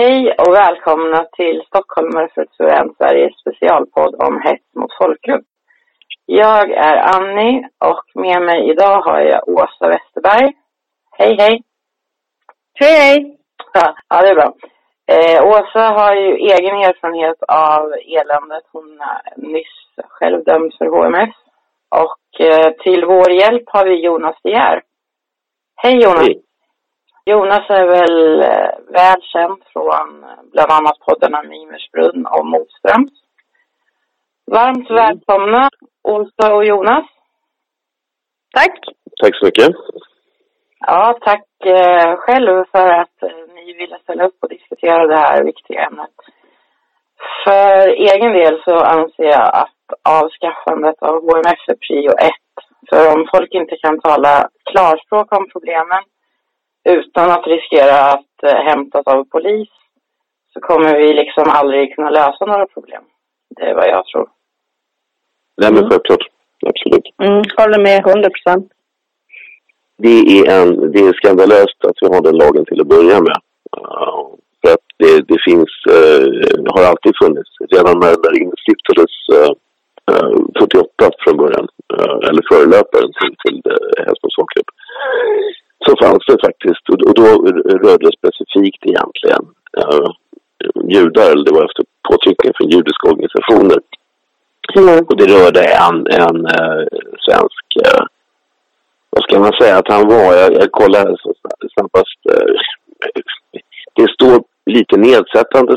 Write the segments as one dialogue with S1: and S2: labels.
S1: Hej och välkomna till Stockholmare för Suren, Sveriges specialpodd om hets mot folkgrupp. Jag är Annie och med mig idag har jag Åsa Westerberg. Hej, hej!
S2: Hej, hej!
S1: Ja, ja det är bra. Eh, Åsa har ju egen erfarenhet av eländet. Hon är nyss själv dömd för HMS. Och eh, till vår hjälp har vi Jonas De Geer. Hej Jonas!
S3: Hej.
S1: Jonas är väl eh, väl känd från eh, bland annat poddarna Mimersbrunn och Motströms. Varmt
S3: Mm.
S1: välkomna Åsa och Jonas.
S2: Tack!
S3: Tack så mycket.
S1: Ja, tack eh, själv för att ni ville ställa upp och diskutera det här viktiga ämnet. För egen del så anser jag att avskaffandet av HMF är prio ett. För om folk inte kan tala klarspråk om problemen utan att riskera att eh, hämtas av polis så kommer vi liksom aldrig kunna lösa några problem. Det är vad jag tror.
S3: Nej, men självklart. Absolut.
S2: Mm, håller med 100 procent.
S3: Det är, en, det är skandalöst att vi har den lagen till att börja med. Uh, för att det, det finns, uh, har alltid funnits, redan när det instiftades uh, uh, 48 från början, uh, eller förelöparen till, till uh, mot folkgrupp, så fanns det faktiskt, och, då rörde det specifikt egentligen uh, judar, eller det var efter påtryckning från judiska organisationer. Och det rörde en, en uh, svensk uh, vad ska man säga att han var? Jag, jag kollar snabbast. eh, Det står lite nedsättande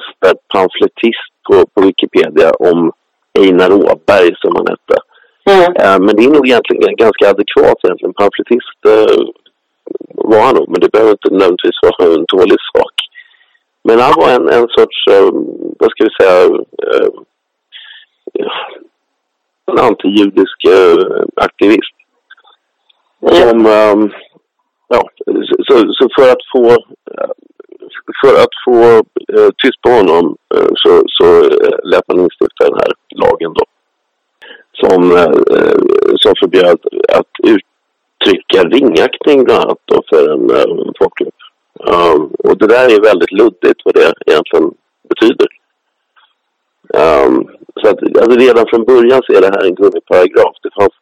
S3: pamfletist på, på Wikipedia om Einar Åberg som han hette. Eh, Men det är nog egentligen ganska adekvat egentligen. Pamfletist eh, var han nog, men det behöver inte nödvändigtvis vara en dålig sak. Men han var en, en sorts, eh, vad ska vi säga, eh, en antijudisk eh, aktivist. Som, ehm, ja, så, så för att få, för att få eh, tyst på honom eh, så, så eh, lät man instifta den här lagen då. Som, eh, som förbjöd att uttrycka ringaktning bland annat då för en eh, folkgrupp. Ehm, och det där är väldigt luddigt vad det egentligen betyder. Ehm, så att, alltså redan från början så är det här en gummiparagraf. Det fanns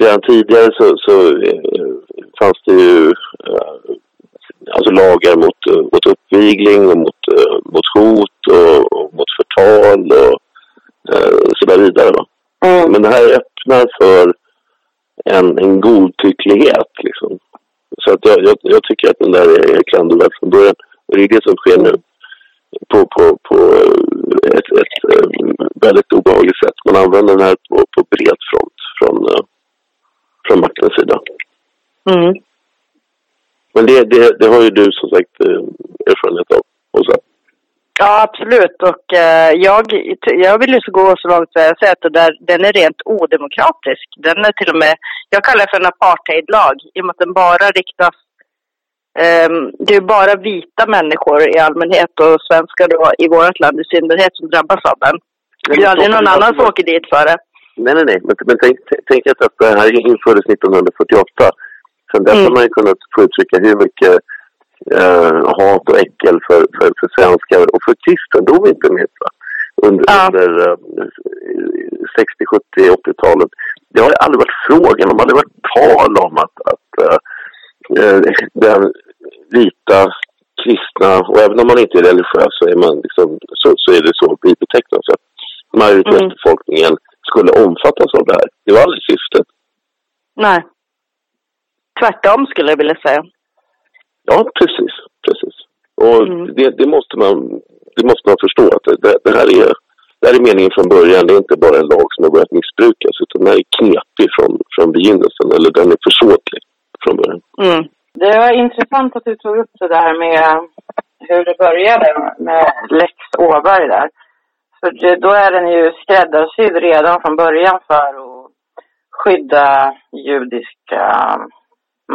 S3: redan tidigare så, så eh, fanns det ju eh, alltså lagar mot, mot uppvigling och mot, eh, mot hot och, och mot förtal och eh, så där vidare.
S1: Mm.
S3: Men det här öppnar för en, en godtycklighet. Liksom. Så att jag, jag, jag tycker att den där är klandervärd från början. Och det är det som sker nu på, på, på ett, ett eh, väldigt obehagligt sätt. Man använder den här på, på bred front från, eh, från maktens sida.
S2: Mm.
S3: Men det, det, det har ju du som sagt eh, erfarenhet av. Och så.
S2: Ja, absolut. Och eh, jag, jag vill ju så gå så långt att jag säger att det där, den är rent odemokratisk. Den är till och med, jag kallar det för en apartheidlag i och med att den bara riktas ehm, det är bara vita människor i allmänhet och svenskar då i vårt land i synnerhet som drabbas av den. Det är aldrig någon annan som åker dit för det.
S3: Nej, nej, nej. Men, men tänk, tänk att det här infördes 1948. Sen dess
S2: Mm.
S3: har man ju kunnat få uttrycka hur mycket eh, hat och äckel för, för, för svenskar och för kristendom inte minst. Va? Under,
S2: Ja.
S3: under eh, 60, 70, 80-talet. Det har aldrig varit frågan om, aldrig varit tal om att, att eh, eh, den vita kristna, och även om man inte är religiös så är, man liksom, så, så är det så vi betecknas. Att majoritetsbefolkningen skulle omfattas av det här. Det var aldrig syftet.
S2: Nej. Tvärtom skulle jag vilja säga.
S3: Ja, precis. precis. Och
S2: Mm.
S3: det, det, måste man, det måste man förstå. att det, det, det, här är, det här är meningen från början. Det är inte bara en lag som har börjat missbrukas utan den här är knepig från, från begynnelsen. Eller den är försåtlig från början.
S2: Mm.
S1: Det var intressant att du tog upp det där med hur det började med Lex Åberg där. För det, då är den ju skräddarsydd redan från början för att skydda judiska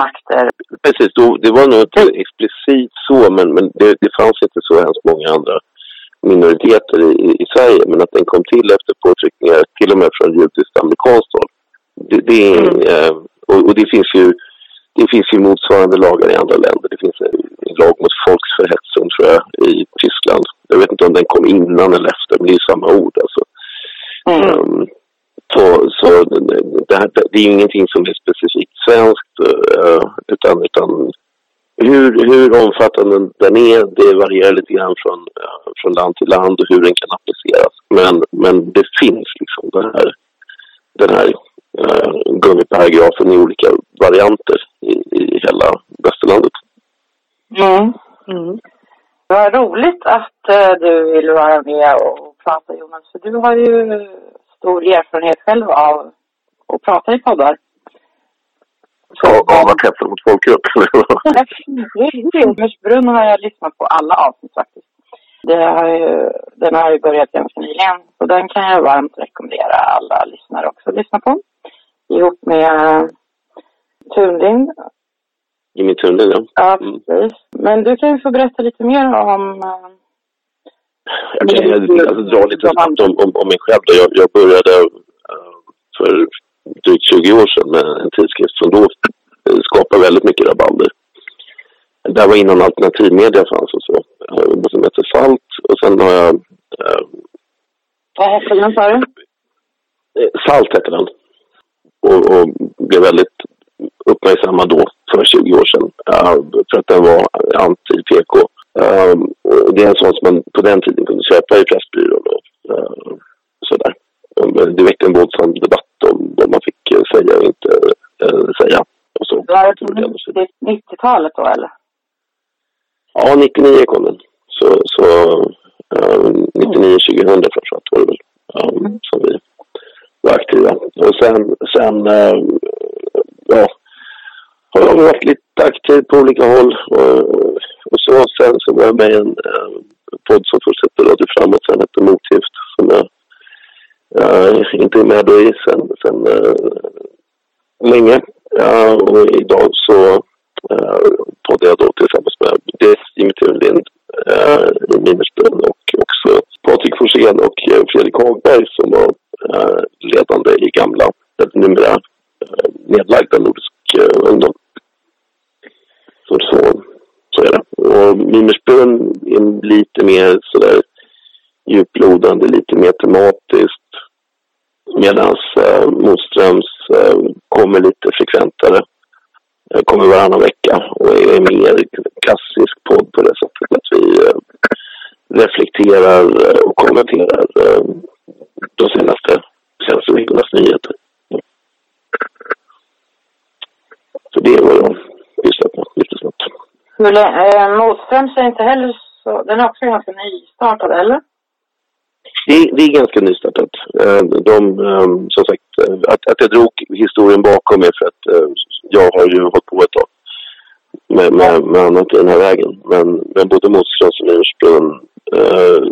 S1: makter.
S3: Precis, då, det var nog inte explicit så men, men det, det fanns inte så hemskt många andra minoriteter i, i, i Sverige. Men att den kom till efter påtryckningar till och med från judiskt amerikanskt håll. Det, det är,
S2: Mm.
S3: eh, och, och det finns ju det finns ju motsvarande lagar i andra länder. Det finns en, en lag mot folksförhetsning tror jag i Tyskland inte om den kom innan eller efter, men det är samma ord alltså.
S1: Mm.
S3: Um, så så det, här, det är ingenting som är specifikt svenskt Eh, utan, utan hur, hur omfattande den är, det varierar lite grann från, eh, från land till land och hur den kan appliceras. Men, men det finns liksom den här, den här eh, gummiparagrafen i olika varianter i, i hela västerlandet.
S1: Mm. Mm. Vad roligt att du vill vara med och prata Jonas, för du har ju stor erfarenhet själv av att prata i poddar.
S3: Av att hetsa mot folkgrupp?
S1: Silversbrunn har jag lyssnat på alla avsnitt faktiskt. Det har ju, den har ju börjat ganska nyligen. Så den kan jag varmt rekommendera alla lyssnare också att lyssna på. Ihop med Tunlind.
S3: Jimmy Tunlind, ja.
S1: Ja, mm. precis. Men du kan ju få berätta lite mer om
S3: jag kan alltså, dra lite snabbt om, om, om mig själv. Jag, jag började uh, för drygt 20 år sedan med en tidskrift som då skapade väldigt mycket rabalder. Det var innan alternativmedia fanns och så. Uh, som hette Salt och sen har jag... Uh,
S1: Vad hette den sa du?
S3: Salt hette den. Och, och blev väldigt uppmärksammad då för 20 år sedan. för att den var anti-PK. Um, det är en sån som man på den tiden kunde köpa i Pressbyrån och sådär. Det väckte en våldsam debatt vad man fick säga och inte uh, säga. Och så.
S1: Var det 90-talet då eller?
S3: Ja, 99 kom den. Så, så 99-2000 framförallt var det väl um, som vi var aktiva. Och sen, sen ja, har jag varit lite aktiv på olika håll. Och, och så sen så var jag med i en eh, podd som först hette Radio Framåt, sen hette Motgift eh, inte med då i sen, sen eh, länge. Och idag så eh, poddar jag då tillsammans med dels Jimmy Thunlind eh, i Mimersbrunn och också Patrik Forsén och eh, Fredrik Hagberg som var eh, ledande i gamla, numera eh, nedlagda Nordisk eh, ungdom. Så, så så är det. Och Mimersbrunn är lite mer sådär djuplodande, lite mer tematiskt. Medan eh, Motströms eh, kommer lite frekventare. Eh, kommer varannan vecka och är mer klassisk podd på det sättet att vi eh, reflekterar eh, och kommenterar eh, de senaste, senaste veckornas nyheter. Så det är vad jag pysslat med lite snabbt.
S1: Eh, Motströms är inte heller så... Den är också ganska nystartad, eller?
S3: Det, det är ganska nystartat. Eh, de, ehm, som sagt, eh, att, att jag drog historien bakom mig för att eh, jag har ju hållit på ett tag med, med, med annat i den här vägen. Men, men både Motströms och Myrsbrunn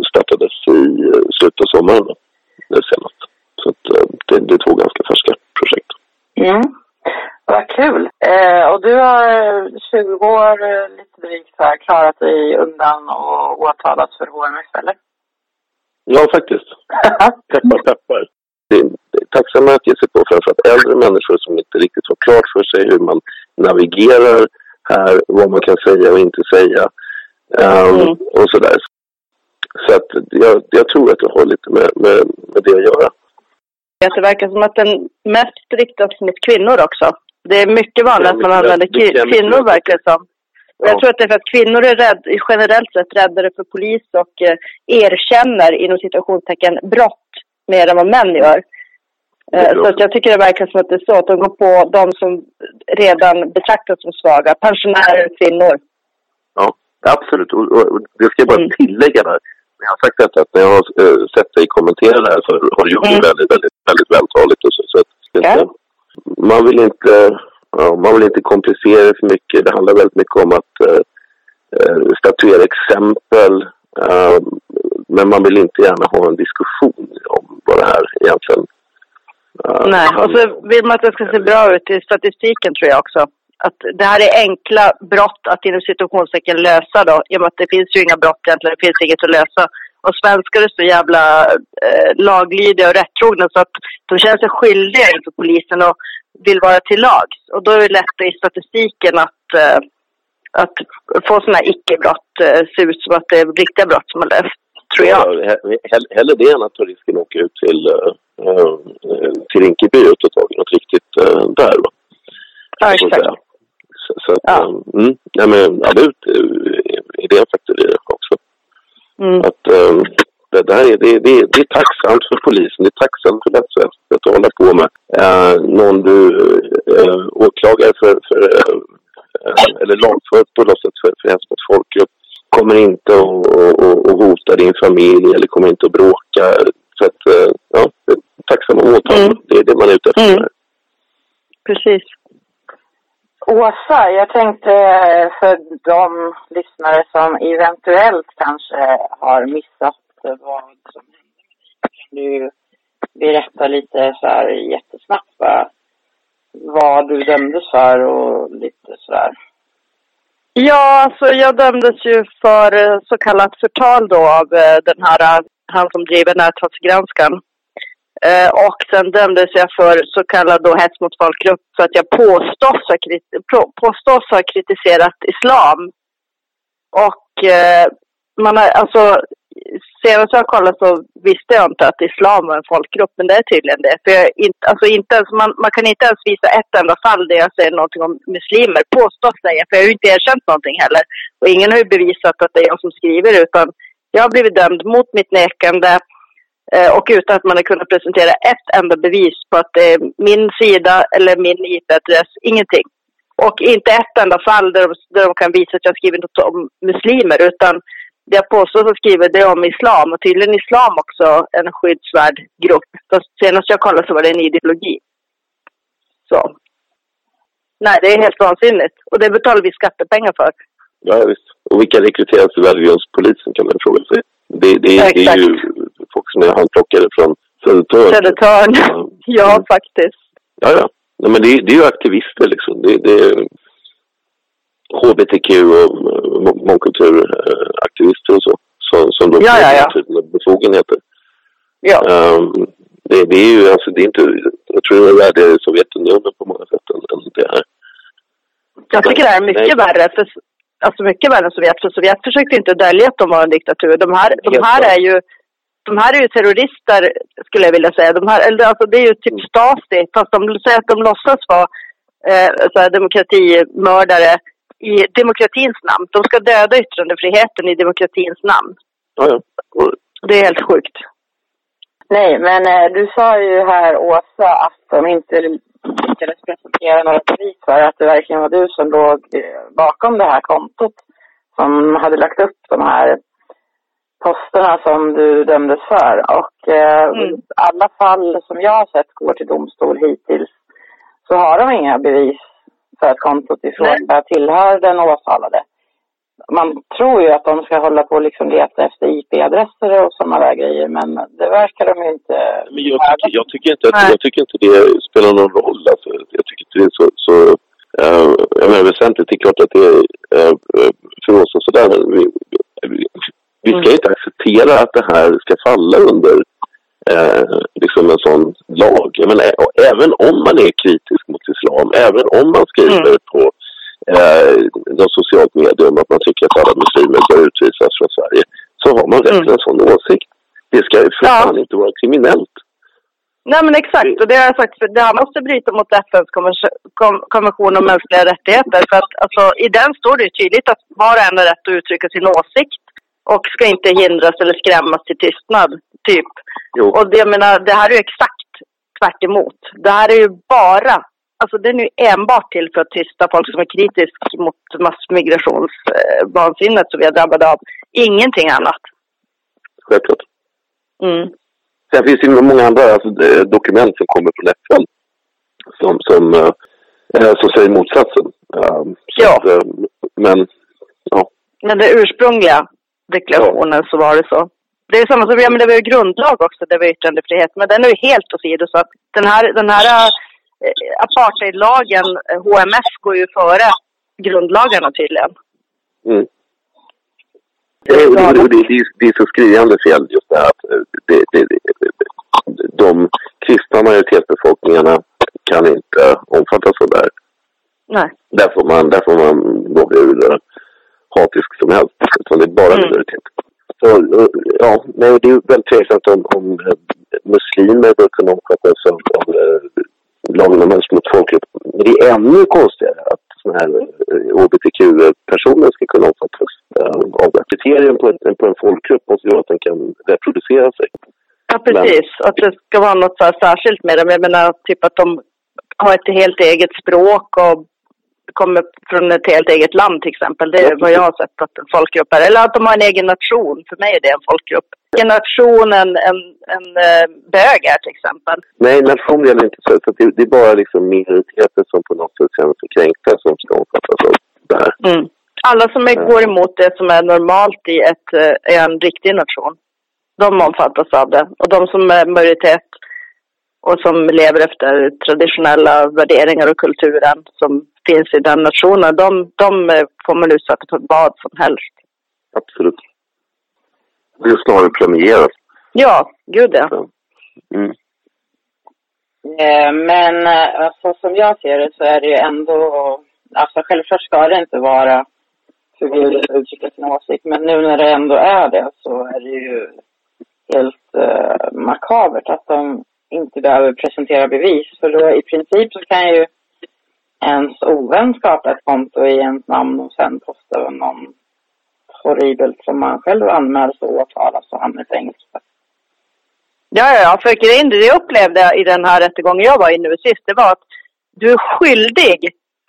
S3: startades i slutet av sommaren då, det senaste. Så att, det, det är två ganska färska projekt.
S1: Mm. Vad kul! Eh, och du har 20 år, lite drygt här, klarat dig undan och åtalats för HMF, eller?
S3: Ja, faktiskt. peppar, peppar. Det är, tacksamma att ge sig på framförallt äldre människor som inte riktigt har klart för sig hur man navigerar här, vad man kan säga och inte säga. Um, mm. Och sådär. Så att jag, jag tror att det har lite med, med, med det att göra.
S2: Det verkar som att den mest riktas mot kvinnor också. Det är mycket vanligt att man använder kvinnor verkar det som. Ja. Jag tror att det är för att kvinnor är rädd, generellt sett räddare för polis och eh, erkänner inom situationstecken brott mer än vad män gör. Eh, så att jag tycker det verkar som att det är så, att de går på de som redan betraktas som svaga. Pensionärer och kvinnor.
S3: Ja, absolut. Och, och, och det ska jag bara mm. tillägga där. Jag har sagt detta att när jag har äh, sett dig kommentera det här så har du gjort det mm. väldigt, väldigt, väldigt vältaligt. Och så, så att, ja man vill inte, man vill inte komplicera det för mycket. Det handlar väldigt mycket om att eh, eh, statuera exempel. Eh, men man vill inte gärna ha en diskussion om vad det här egentligen
S2: Nej, och så vill man att det ska se bra ut i statistiken tror jag också. Att det här är enkla brott att inom situationstecken lösa då. I och med att det finns ju inga brott egentligen, det finns inget att lösa. Och svenskar är så jävla eh, laglydiga och rättrogna så att de känner sig skyldiga inför polisen och vill vara till lags. Och då är det lätt i statistiken att, eh, att få sådana här icke-brott eh, se ut som att det är riktiga brott som har löst, tror jag.
S3: He- Hellre det än att ta risken att åka ut till, uh, till Rinkeby och ta tag i något riktigt där. Va?
S2: Ja, exakt.
S3: Så, så att,
S2: Ja.
S3: ja. mm, nej, men absolut är det en faktor i det också.
S2: Mm.
S3: Att, um, det, där är, det, det, det är tacksamt för polisen, det är tacksamt för rättsväsendet att hålla på med. Uh, någon du uh, åklagare för, för uh, eller lagfört på något sätt för, för hets mot folkgrupp kommer inte att och, och, och hota din familj eller kommer inte att bråka. Så att, uh, ja, tacksamma åtal.
S2: Mm.
S3: Det är det man är ute efter.
S2: Mm. Precis.
S1: Åsa, jag tänkte eh, för de lyssnare som eventuellt kanske har missat vad som liksom- hände kan du berätta lite så här jättesnabbt va? vad du dömdes för och lite sådär.
S2: Ja, alltså jag dömdes ju för eh, så kallat förtal då av eh, den här, eh, han som driver näthatsgranskan. Och sen dömdes jag för så kallad då hets mot folkgrupp för att jag påstås ha, påstås ha kritiserat islam. Och man har, alltså senast jag kollade så visste jag inte att islam var en folkgrupp, men det är tydligen det. För jag, inte, alltså inte ens, man, man kan inte ens visa ett enda fall där jag säger någonting om muslimer, påstås säga, för jag har ju inte erkänt någonting heller. Och ingen har ju bevisat att det är jag som skriver, utan jag har blivit dömd mot mitt nekande eh, och utan att man har kunnat presentera ett enda bevis på att det är min sida eller min IP-adress, ingenting. Och inte ett enda fall där de, där de kan visa att jag skrivit något om muslimer, utan det jag påstår att skriver det om islam och tydligen islam också en skyddsvärd grupp. Fast senast jag kollade så var det en ideologi. Så. Nej, det är helt vansinnigt. Och det betalar vi skattepengar för.
S3: Ja, visst. Och vilka rekryteras till värdegrundspolisen kan man fråga sig. Det, det, det är ju folk som är handplockade från Södertörn.
S2: Södertörn.
S3: Ja.
S2: ja, faktiskt.
S3: Ja, ja. Nej, men det, det är ju aktivister liksom. Det, det HBTQ och eh, mångkulturaktivister och så. Som, som då
S2: Ja, ja, ja.
S3: typen av befogenheter.
S2: Ja.
S3: Ehm, det, det är ju alltså, det är inte, jag tror det är värre i Sovjetunionen på många sätt än, än det här.
S2: Jag tycker det här är mycket
S3: Nej.
S2: värre. För, alltså mycket värre än Sovjet. För Sovjet försökte inte dölja att de var en diktatur. De här, de här är ju de här är ju terrorister, skulle jag vilja säga. De här, eller alltså det är ju typ Stasi, fast de säger att de låtsas vara eh, så här, demokratimördare i demokratins namn. De ska döda yttrandefriheten i demokratins namn. Det är helt sjukt.
S1: Nej, men eh, du sa ju här Åsa att de inte lyckades presentera några bevis för att det verkligen var du som låg eh, bakom det här kontot som hade lagt upp de här posterna som du dömdes för. Och eh,
S2: Mm.
S1: alla fall som jag har sett går till domstol hittills så har de inga bevis för att kontot i fråga tillhör den åtalade. Man tror ju att de ska hålla på och liksom leta efter IP-adresser och sådana där grejer men det verkar de ju inte
S3: men jag, tycker, jag, tycker inte att, jag tycker inte det spelar någon roll. Alltså, jag tycker inte det är så... så uh, jag menar väsentligt, det är klart att det är uh, för oss och sådär. Vi, vi, vi ska
S2: Mm.
S3: inte acceptera att det här ska falla under eh, liksom en sån lag. Jag menar, även om man är kritisk mot islam, även om man skriver
S2: Mm.
S3: på eh, de socialt medium att man tycker att alla muslimer bör utvisas från Sverige, så har man rätt
S2: Mm.
S3: till en sån åsikt. Det ska ju för
S2: Ja.
S3: fan inte vara kriminellt.
S2: Nej men exakt, och det har jag sagt, för det här måste bryta mot FNs konven- kon- konvention om mänskliga rättigheter. För att alltså, i den står det ju tydligt att var och en har rätt att uttrycka sin åsikt och ska inte hindras eller skrämmas till tystnad, typ.
S3: Jo.
S2: Och det, jag menar, det här är ju exakt tvärt emot. Det här är ju bara, alltså den är ju enbart till för att tysta folk som är kritiska mot massmigrationsvansinnet som vi är drabbade av. Ingenting annat.
S3: Självklart.
S2: Mm.
S3: Sen finns det ju många andra alltså, eh, dokument som kommer från FN som, som, eh, eh, som säger motsatsen. Um,
S2: Ja.
S3: Att, eh, men, ja.
S2: Men den ursprungliga deklarationen så var det så. Det är samma som, ja men det var ju grundlag också, det var yttrandefrihet. Men den är ju helt åsidosatt. Den här, den här eh, apartheidlagen, eh, HMF, går ju före grundlagarna tydligen.
S3: Mm. Det, det, det, det, är så skriande fel just det här att eh, det, det, de kristna majoritetsbefolkningarna kan inte omfattas av det här.
S2: Nej.
S3: Där får man, där får man vara hur eh, hatisk som helst. Utan det är bara
S2: Mm.
S3: Så, ja, nej, det är väldigt tveksamt om, om muslimer bör kunna omfattas av, av lagen om hets mot folkgrupp. Men det är ännu konstigare att sådana här hbtq-personer ska kunna omfattas av det. Kriterium på, en, på en folkgrupp måste ju vara att den kan reproducera sig.
S2: Ja, precis. Men... Att det ska vara något så särskilt med dem. Jag menar, typ att de har ett helt eget språk och kommer från ett helt eget land till exempel. Det är vad jag har sett att en folkgrupp är. Eller att de har en egen nation. För mig är det en folkgrupp. En nation en, en, en uh, bög är till exempel.
S3: Nej, nation gäller inte så. så det, det, är bara liksom minoriteter som på något sätt känner sig kränkta som ska omfattas av det här.
S2: Mm. Alla som är, går emot det som är normalt i ett, uh, en riktig nation. De omfattas av det. Och de som är majoritet och som lever efter traditionella värderingar och kulturen som finns i den nationen, de, de får man utsätta för vad som helst.
S3: Absolut. Det är snarare premieras.
S2: Ja, gud ja. Mm.
S1: Eh, men eh, alltså, som jag ser det så är det ju ändå, alltså självklart ska det inte vara förbjudet att uttrycka sin åsikt, men nu när det ändå är det så är det ju helt uh, makabert att de inte behöver presentera bevis. För då i princip så kan ju ens ovän skapar ett konto i ens namn och sen postar någon horribelt som man själv anmäls och åtalas alltså, och hamnar i fängelse.
S2: Ja, ja, ja. För grejen, det jag upplevde i den här rättegången jag var i nu sist, det var att du är skyldig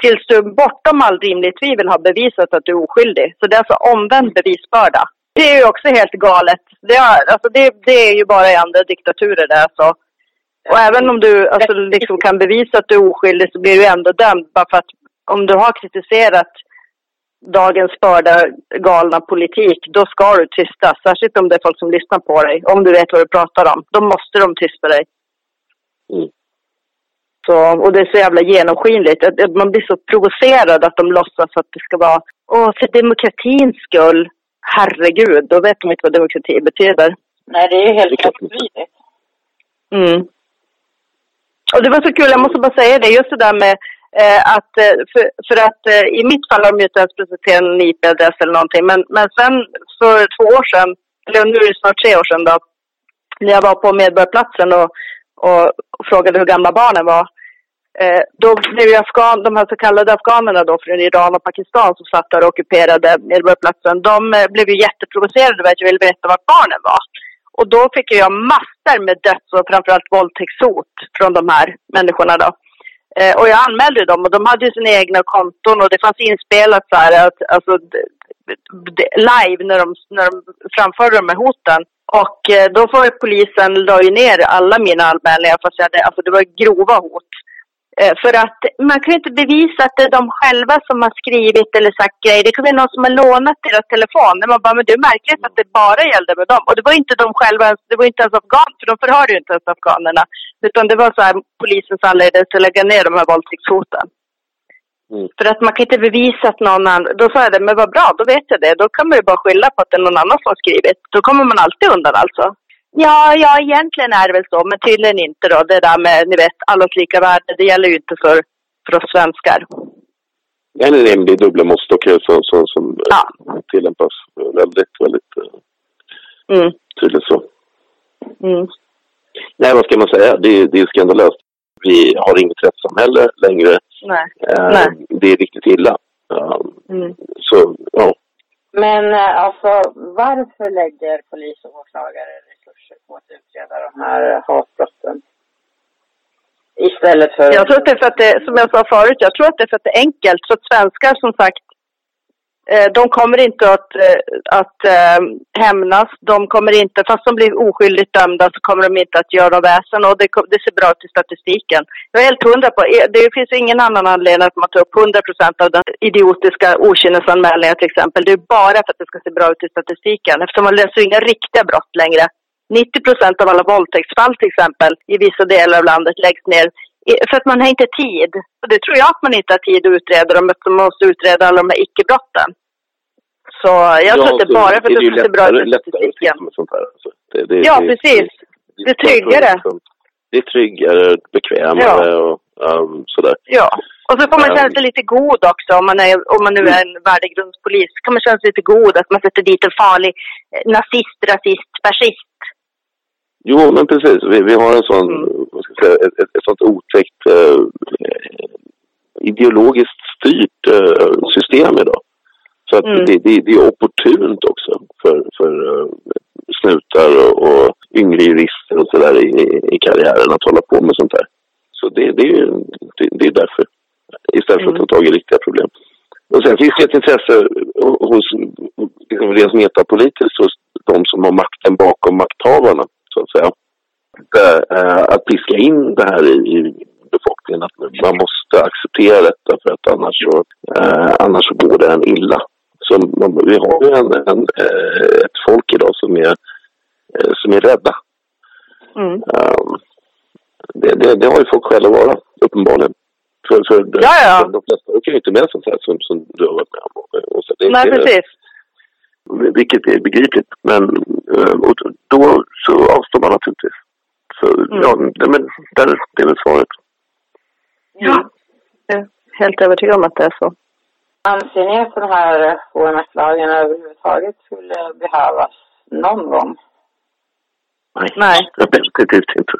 S2: tills du bortom all rimligt tvivel har bevisat att du är oskyldig. Så det är alltså omvänd bevisbörda. Det är ju också helt galet. Det, är, alltså det, det är ju bara i andra diktaturer det är så. Och även om du alltså, liksom kan bevisa att du är oskyldig så blir du ändå dömd bara för att om du har kritiserat dagens förda galna politik, då ska du tysta. Särskilt om det är folk som lyssnar på dig. Om du vet vad du pratar om. Då måste de tysta dig. Mm. Så, och det är så jävla genomskinligt. Man blir så provocerad att de låtsas att det ska vara Åh, för demokratins skull. Herregud, då vet de inte vad demokrati betyder.
S1: Nej, det är helt otroligt.
S2: Mm. Och det var så kul, jag måste bara säga det, just det där med eh, att, eh, för, för att eh, i mitt fall har de ju inte ens presenterat en IP-adress eller någonting, men, men sen för två år sedan, eller nu är det snart tre år sedan då, när jag var på Medborgarplatsen och, och, och frågade hur gamla barnen var, eh, då blev ju afghan, de här så kallade afghanerna då från Iran och Pakistan som satt där och ockuperade Medborgarplatsen, de eh, blev ju jätteprovocerade över att jag ville berätta vart barnen var. Och då fick jag massor med döds och framförallt våldtäktshot från de här människorna då. Eh, och jag anmälde dem och de hade ju sina egna konton och det fanns inspelat så här att, alltså, live när de, när de framförde de här hoten. Och eh, då får polisen la ju ner alla mina anmälningar fast jag hade, alltså det var grova hot. Eh, för att man kan ju inte bevisa att det är de själva som har skrivit eller sagt grejer. Det kan vara någon som har lånat deras telefon. Man bara, men det är märkligt att det bara gällde med dem. Och det var inte de själva, det var inte ens afghaner, för de förhörde ju inte ens afghanerna. Utan det var så här polisens anledning att lägga ner de här våldtäktshoten. Mm. För att man kan inte bevisa att någon annan... Då sa jag det, men vad bra, då vet jag det. Då kan man ju bara skylla på att det är någon annan som har skrivit. Då kommer man alltid undan alltså. Ja, ja, egentligen är det väl så, men tydligen inte då. Det där med, ni vet, allas lika värde, det gäller ju inte för, för oss svenskar.
S3: Det är dubbla måttstockar som, som, som ja. tillämpas väldigt, väldigt eh, mm. tydligt så. Mm. Nej, vad ska man säga? Det, det är skandalöst. Vi har inget rättssamhälle längre.
S2: Nej. Eh, nej.
S3: Det är riktigt illa. Mm. Så, ja.
S1: Men eh, alltså, varför lägger polis och åklagare på att utreda de här hatbrotten? Istället för...
S2: Jag tror att det är för att det, som jag sa förut, jag tror att det är för att det är enkelt. Så att svenskar som sagt eh, de kommer inte att, eh, att eh, hämnas. De kommer inte, fast de blir oskyldigt dömda så kommer de inte att göra väsen och det, det ser bra ut i statistiken. Jag är helt hundra på, det finns ingen annan anledning att man tar upp 100 procent av den idiotiska okynnesanmälningar till exempel. Det är bara för att det ska se bra ut i statistiken eftersom man löser inga riktiga brott längre. 90 procent av alla våldtäktsfall till exempel i vissa delar av landet läggs ner för att man har inte tid. Och det tror jag att man inte har tid att utreda dem eftersom man måste utreda alla de här icke-brotten. Så jag ja, tror att det är bara för att det ska se bra ut i statistiken.
S3: Alltså. Det, det,
S2: ja, precis. Det, det är tryggare.
S3: Det är tryggare, bekvämare ja. och um, sådär.
S2: Ja, Och så får man känna sig lite god också om man, är, om man nu är en värdegrundspolis. kan man känna sig lite god att man sätter dit en farlig eh, nazist, rasist, fascist.
S3: Jo, men precis. Vi, vi har en sån, mm. vad ska jag säga, ett, ett, ett sånt otäckt eh, ideologiskt styrt eh, system idag. Så att mm. det, det, det, är opportunt också för, för uh, snutar och, och yngre jurister och sådär i, i karriären att hålla på med sånt här. Så det, det, det, det är därför. Istället för att ta mm. tag i riktiga problem. Och sen finns det ett intresse hos liksom, rent metapolitiskt hos de som har makten bakom makthavarna, så att säga. Äh, att piska in det här i, befolkningen, att man måste acceptera detta för att annars så, äh, annars så går det en illa. Så vi har ju en, en, äh, ett folk idag som är, som är rädda. Mm. Um, det, det, det, har ju folk själva vara, uppenbarligen. För, för
S2: ja, ja.
S3: de flesta åker ju inte med sånt här som, som du har varit med om. Och så
S2: det, Nej, precis.
S3: Vilket är begripligt. Men eh, och då så avstår man naturligtvis. Så mm. ja, det, men, där, det är väl svaret.
S2: Ja, jag är helt övertygad om att det är så.
S1: Anser ni att den här HMS-lagen överhuvudtaget skulle behövas någon gång?
S3: Nej, Nej. definitivt inte.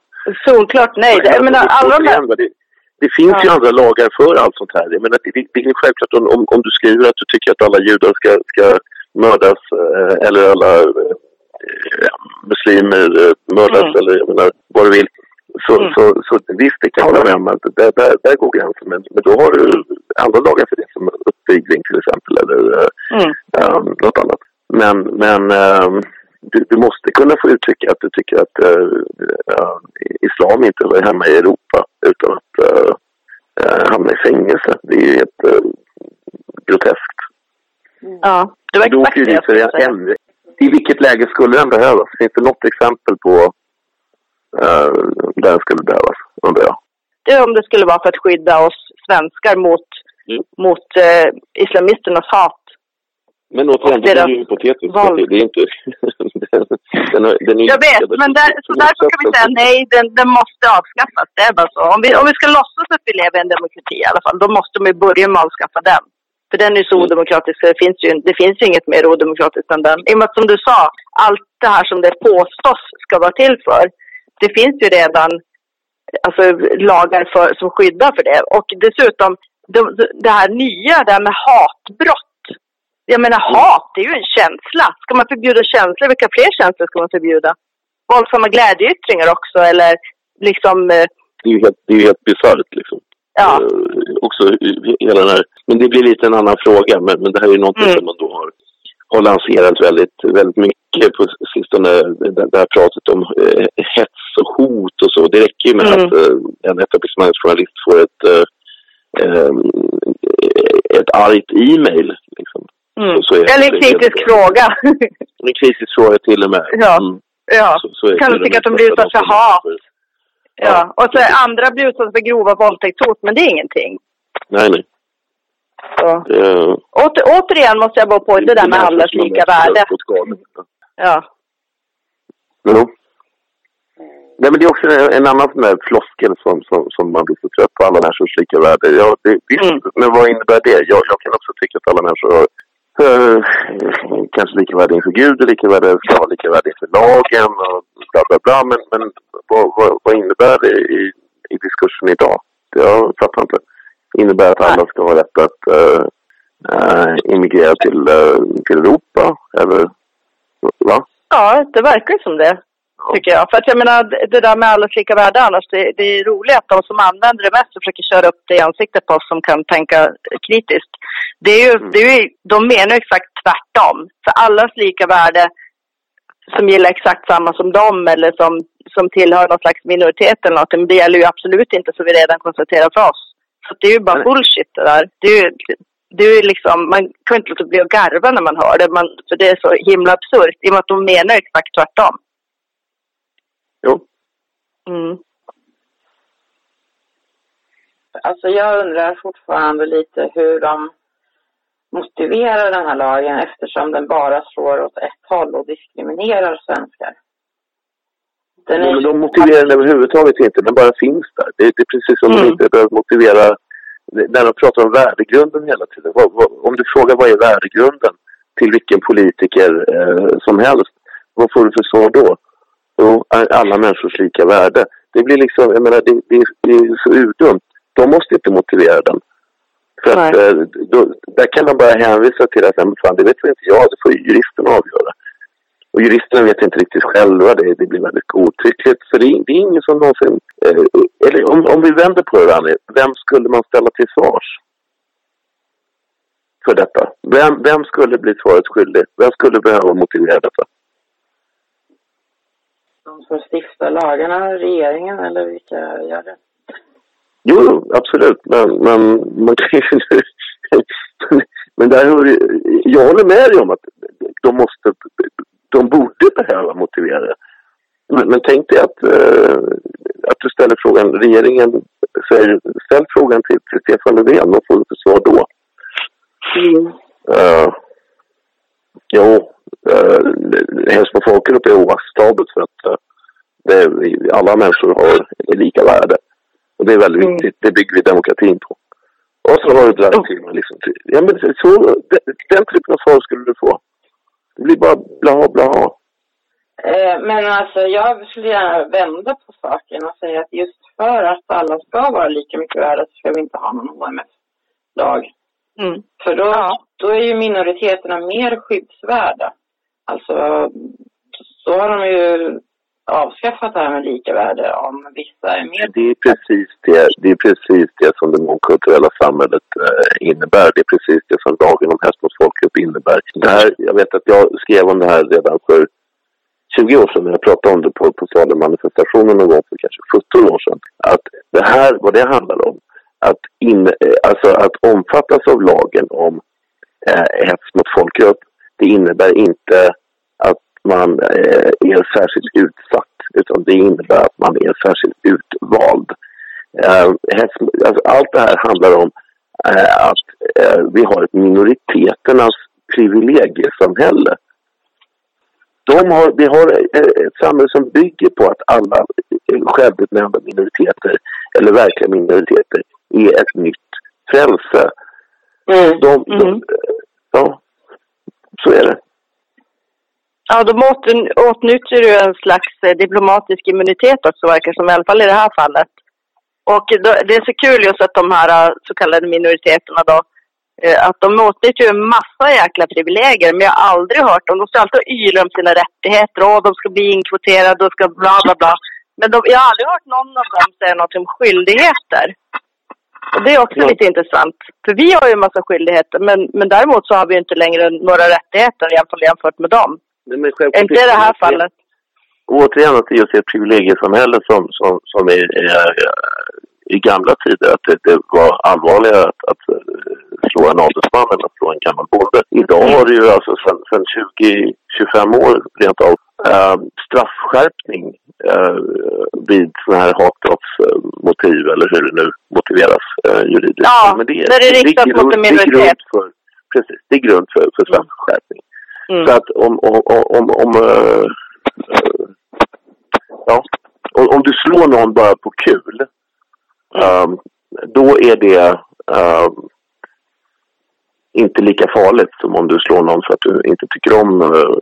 S2: Solklart nej. Jag menar, alla de här...
S3: Det finns ja. ju andra lagar för allt sånt här. Men det, det, det är självklart om, om, om, du skriver att du tycker att alla judar ska, ska mördas eh, eller alla eh, muslimer eh, mördas mm. eller jag menar, vad du vill. Så, mm. så, så visst, det kan jag hålla med om att där, där, där går gränsen. Men, men då har du andra lagar för det som uppvigling till exempel eller mm. um, något annat. Men, men um, du, du, måste kunna få uttrycka att du tycker att uh, islam inte hör hemma i Europa utan att uh, hamna i fängelse. Det är ju helt groteskt.
S2: Ja, det var exakt det jag
S3: skulle säga. I vilket läge skulle den behövas? Finns det något exempel på uh, där den skulle behövas, undrar jag?
S2: Det är om det skulle vara för att skydda oss svenskar mot, mm. mot uh, islamisternas hat.
S3: Men återigen, det är ju hypotetiskt. Det är inte...
S2: den, den är jag vet, men där, så därför kan vi säga nej, den, den måste avskaffas. Det är bara så. Om vi, om vi ska låtsas att vi lever i en demokrati i alla fall, då måste vi börja med att avskaffa den. För den är så mm. odemokratisk så det finns ju, det finns ju inget mer odemokratiskt än den. I och med att som du sa, allt det här som det påstås ska vara till för, det finns ju redan alltså, lagar för, som skyddar för det. Och dessutom, det, det här nya, det här med hatbrott. Jag menar hat, det är ju en känsla. Ska man förbjuda känslor, vilka fler känslor ska man förbjuda? Våldsamma glädjeyttringar också, eller liksom... Eh,
S3: det är ju helt, helt bisarrt liksom. Ja. Uh, också hela den här, men det blir lite en annan fråga, men, men det här är ju någonting mm. som man då har, har lanserat väldigt, väldigt mycket på sistone. Det, här pratet om eh, hets och hot och så. Det räcker ju med mm. att eh, en etablissemangsjournalist får ett, eh, eh ett argt e-mail. Liksom.
S2: Mm. Så, så Eller en kritisk helt, fråga.
S3: en kritisk fråga till och med.
S2: Ja. Mm. Ja. Så, så kan du tycka att de blir utsatta för hat? Ja, och så andra blir utsatta för grova våldtäktshot, men det är ingenting.
S3: Nej, nej.
S2: Så. Uh, Åter, återigen måste jag gå på det där med allas lika värde. Ja.
S3: Jo. Nej, men det är också en, en annan sån där floskel som, som, som man blir så trött på, alla människors lika värde. Ja, det, visst, mm. men vad innebär det? Jag, jag kan också tycka att alla människor har uh, kanske lika inför Gud och lika värde, ska lika inför lagen och bla bla bla. Men, men vad, vad, vad innebär det i, i diskursen idag? Jag fattar inte. Innebär att alla ska ha rätt att uh, immigrera till, till Europa? Eller va?
S2: Ja, det verkar som det. Tycker jag. För att jag menar, det där med allas lika värde annars, det, det är roligt att de som använder det mest försöker köra upp det i ansiktet på oss som kan tänka kritiskt. Det är ju, mm. det är ju, de menar exakt tvärtom. För allas lika värde som gillar exakt samma som dem eller som, som tillhör någon slags minoritet eller något, men det gäller ju absolut inte så vi redan konstaterar för oss. Så det är ju bara bullshit det där. Det är ju, det är liksom, man kan inte låta bli att garva när man hör det, man, för det är så himla absurt. I och med att de menar exakt tvärtom.
S3: Jo.
S1: Mm. Alltså jag undrar fortfarande lite hur de motiverar den här lagen eftersom den bara slår åt ett håll och diskriminerar svenskar.
S3: Den är... men de motiverar den överhuvudtaget inte, den bara finns där. Det, det är precis som mm. de inte behöver motivera när de pratar om värdegrunden hela tiden. Vad, vad, om du frågar vad är värdegrunden till vilken politiker eh, som helst, vad får du för svar då? Jo, alla människors lika värde. Det blir liksom, jag menar, det, det, det är så urdumt. De måste inte motivera den. För att, eh, då, där kan man bara hänvisa till att, men fan, det vet väl inte jag, det får ju juristen avgöra. Och juristerna vet inte riktigt själva, det, det blir väldigt godtyckligt. För det, det är ingen som någonsin... Eh, eller om, om vi vänder på det, Annie, vem skulle man ställa till svars? För detta? Vem, vem skulle bli svaret skyldig? Vem skulle behöva motivera detta?
S1: De som stiftar lagarna, regeringen eller vilka gör det?
S3: Jo, absolut. Men, men man kan ju... men där hör, jag håller med dig om att de måste de borde behöva motivera det. Men, men tänk dig att, uh, att du ställer frågan, regeringen säger, ställ frågan till, till Stefan Löfven, vad får du för svar då? Mm. Uh, jo, uh, hälsa på folkgrupp är oacceptabelt för att uh, det, alla människor har lika värde. Och det är väldigt mm. viktigt, det bygger vi demokratin på. Och så har du till med liksom, ja men så, den typen av svar skulle du få. Det blir bara bla bla.
S1: Eh, men alltså jag skulle gärna vända på saken och säga att just för att alla ska vara lika mycket värda så ska vi inte ha någon HMF-lag. Mm. För då, ja. då är ju minoriteterna mer skyddsvärda. Alltså, så har de ju avskaffat det här med lika värde om vissa är med.
S3: Det är precis det, det, är precis det som det mångkulturella samhället eh, innebär. Det är precis det som lagen om hets mot folkgrupp innebär. Det här, jag vet att jag skrev om det här redan för 20 år sedan när jag pratade om det på, på manifestationen någon gång för kanske 17 år sedan. Att det här, vad det handlar om, att, in, eh, alltså att omfattas av lagen om eh, hets mot folkgrupp, det innebär inte att man eh, är särskilt utsatt utan det innebär att man är särskilt utvald. Eh, alltså, allt det här handlar om eh, att vi har ett minoriteternas privilegiesamhälle. De har, vi har ett samhälle som bygger på att alla självutnämnda minoriteter eller verkliga minoriteter är ett nytt frälse. Mm. De, de, mm. Ja, så är det.
S2: Ja, de åtnjuter ju en slags eh, diplomatisk immunitet också verkar som, i alla fall i det här fallet. Och det är så kul just att de här eh, så kallade minoriteterna då, eh, att de åtnjuter ju en massa jäkla privilegier, men jag har aldrig hört dem. De ska alltid yla om sina rättigheter, och de ska bli inkvoterade och ska bla bla bla. Men de, jag har aldrig hört någon av dem säga något om skyldigheter. Och det är också lite intressant. För vi har ju en massa skyldigheter, men, men däremot så har vi inte längre några rättigheter jämfört med dem. Men inte i det här fallet.
S3: Återigen att det är ett privilegiesamhälle som, som, som är, är, i gamla tider. Att det, det var allvarligare att, att, eh, slå en adelsman än att slå en gammal bonde. Idag har det ju alltså sedan 20-25 år rent av äh, straffskärpning äh, vid sådana här hatbrottsmotiv eller hur det nu motiveras äh, juridiskt.
S2: Ja, Men det, när det riktas mot en minoritet.
S3: precis, det är grund för, för straffskärpning. Mm. Så att om, om, om, om uh, ja, om du slår någon bara på kul, mm. um, då är det um, inte lika farligt som om du slår någon för att du inte tycker om uh,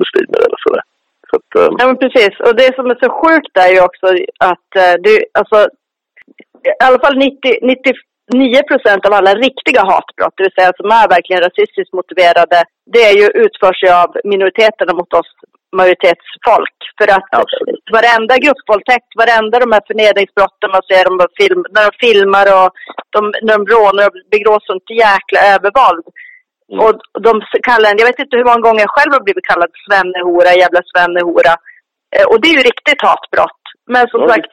S3: muslimer eller sådär. Så att,
S2: um... Ja men precis, och det som är så sjukt är ju också att det, alltså i alla fall 90, 90 9 procent av alla riktiga hatbrott, det vill säga som är verkligen rasistiskt motiverade, det är ju utförs ju av minoriteterna mot oss majoritetsfolk. För att Absolut. varenda gruppvåldtäkt, varenda de här förnedringsbrotten man ser de film, när de filmar och de, när de rånar och begår sånt jäkla övervåld. Mm. Och de kallar en, jag vet inte hur många gånger jag själv har blivit kallad svennehora, jävla svennehora. Eh, och det är ju riktigt hatbrott. Men som ja, sagt,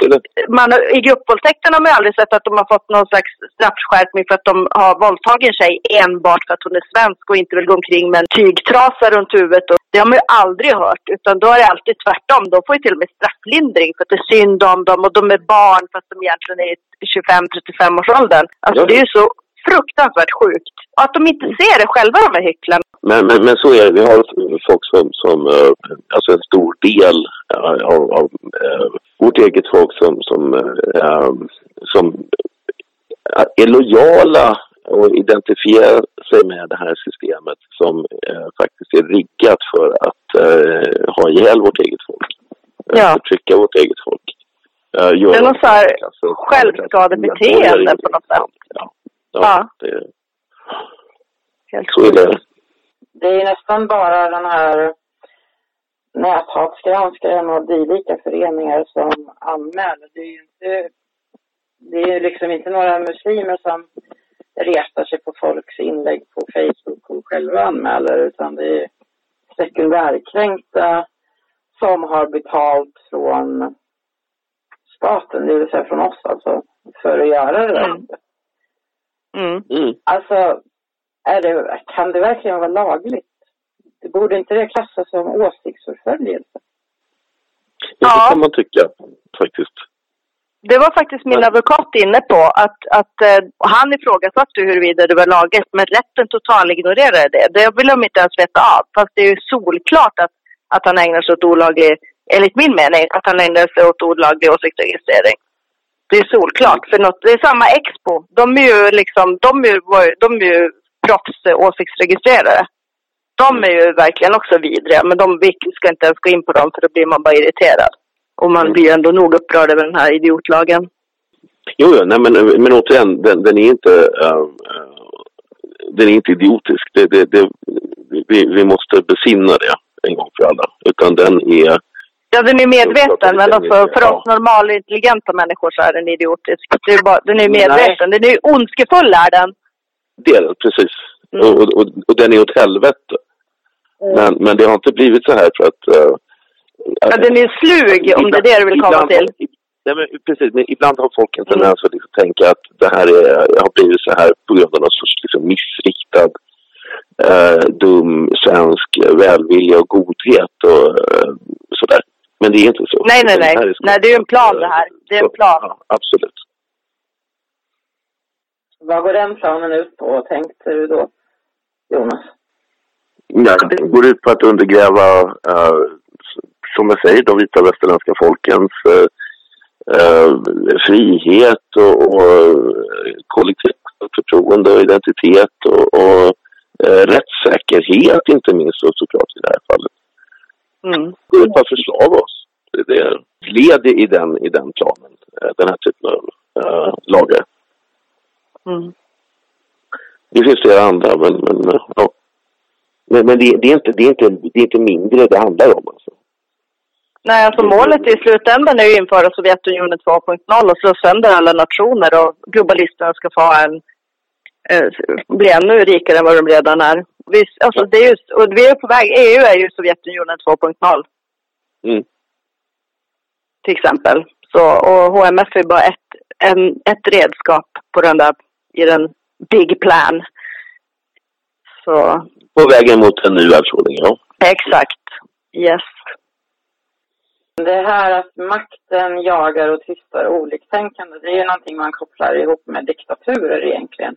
S2: man, i gruppvåldtäkterna har man aldrig sett att de har fått någon slags straffskärpning för att de har våldtagit en tjej enbart för att hon är svensk och inte vill gå omkring med en tygtrasa runt huvudet. Och det har man ju aldrig hört, utan då är det alltid tvärtom. De får ju till och med strafflindring för att det är synd om dem och de är barn fast de egentligen är i 25-35 års åldern. Alltså ja. det är ju så fruktansvärt sjukt. Och att de inte ser det själva, de här hycklarna.
S3: Men, men, men så är det. Vi har folk som, som uh, alltså en stor del uh, av, av uh, vårt eget folk som, som, som är lojala och identifierar sig med det här systemet som eh, faktiskt är riggat för att eh, ha ihjäl vårt eget folk. Eh,
S2: Ja.
S3: Förtrycka vårt eget folk. Eh,
S2: Det är något så här
S3: klasser-
S2: självskadebeteende på något sätt.
S3: Ja, ja,
S2: Ja.
S3: Det,
S2: Helt
S3: så är det.
S1: Det är nästan bara den här näthatsgranskaren och dylika föreningar som anmäler. Det är ju inte, det är liksom inte några muslimer som retar sig på folks inlägg på Facebook och själva anmäler utan det är sekundärkränkta som har betalt från staten, det vill säga från oss alltså, för att göra det.
S2: Mm. Mm.
S1: Alltså, är det, kan det verkligen vara lagligt? Det borde inte det klassas som åsiktsförföljelse?
S3: Ja. Det kan man tycka faktiskt.
S2: Det var faktiskt min advokat inne på. Att, att eh, han ifrågasatte huruvida det var lagligt, men rätten totalignorerade det. Det vill de inte ens veta av. Fast det är ju solklart att, att han ägnar sig åt olaglig, enligt min mening, att han ägnar sig åt olaglig åsiktsregistrering. Det är solklart. För något, det är samma Expo. De är ju liksom, de är ju, de är ju proffs eh, åsiktsregistrerare. De är ju verkligen också vidriga, men de, vi ska inte ens gå in på dem för då blir man bara irriterad. Och man blir ändå nog upprörd över den här idiotlagen.
S3: Jo, jo nej, men, men återigen, den, den är inte uh, den är inte idiotisk. Det, det, det, vi, vi måste besinna det en gång för alla. Utan den är,
S2: Ja, den är medveten, men alltså, för oss normalintelligenta människor så är den idiotisk. Det är bara, den är medveten. Den är ondskefull, är den.
S3: Det den, precis.
S2: Mm.
S3: Och, och, och den är åt helvete. Men, men det har inte blivit så här för att... Uh,
S2: Ja, den är slug, om det är det du vill komma
S3: ibland,
S2: till.
S3: Nej, men precis, men ibland har folk en tendens att liksom tänka att det här är, har blivit så här på grund av någon sorts liksom missriktad, eh, dum svensk välvilja och godhet och eh, sådär. Men det är inte så.
S2: Nej, nej, nej.
S3: är
S2: Nej, det är ju en plan det här. Det är en plan.
S3: Ja, absolut.
S1: Vad går den planen ut på, tänkte du då, Jonas?
S3: Nej, det går ut på att undergräva, eh, som jag säger, de vita västerländska folkens eh, eh, frihet och, och eh, kollektivt förtroende och identitet och, och eh, rättssäkerhet inte minst och såklart i det här fallet.
S2: Mm.
S3: Det går ut på att förslava oss. Det är led i den, i den planen, den här typen av lagar.
S2: Mm.
S3: Det finns flera andra, men, men ja. Men, men det, det, är inte, det, är inte, det är inte mindre det handlar om. Alltså.
S2: Nej, alltså målet i slutändan är ju att införa Sovjetunionen 2.0 och slå sönder alla nationer och globalisterna ska få en, eh, bli ännu rikare än vad de redan är. Vi, alltså det är ju, och vi är på väg, EU är ju Sovjetunionen 2.0
S3: Mm.
S2: till exempel. Så, och HMF är bara ett, en, ett redskap på den där, i den big plan. Så
S3: På vägen mot en ny världsordning, ja.
S2: exakt, yes.
S1: Det här att makten jagar och tystar oliktänkande, det är ju någonting man kopplar ihop med diktaturer egentligen.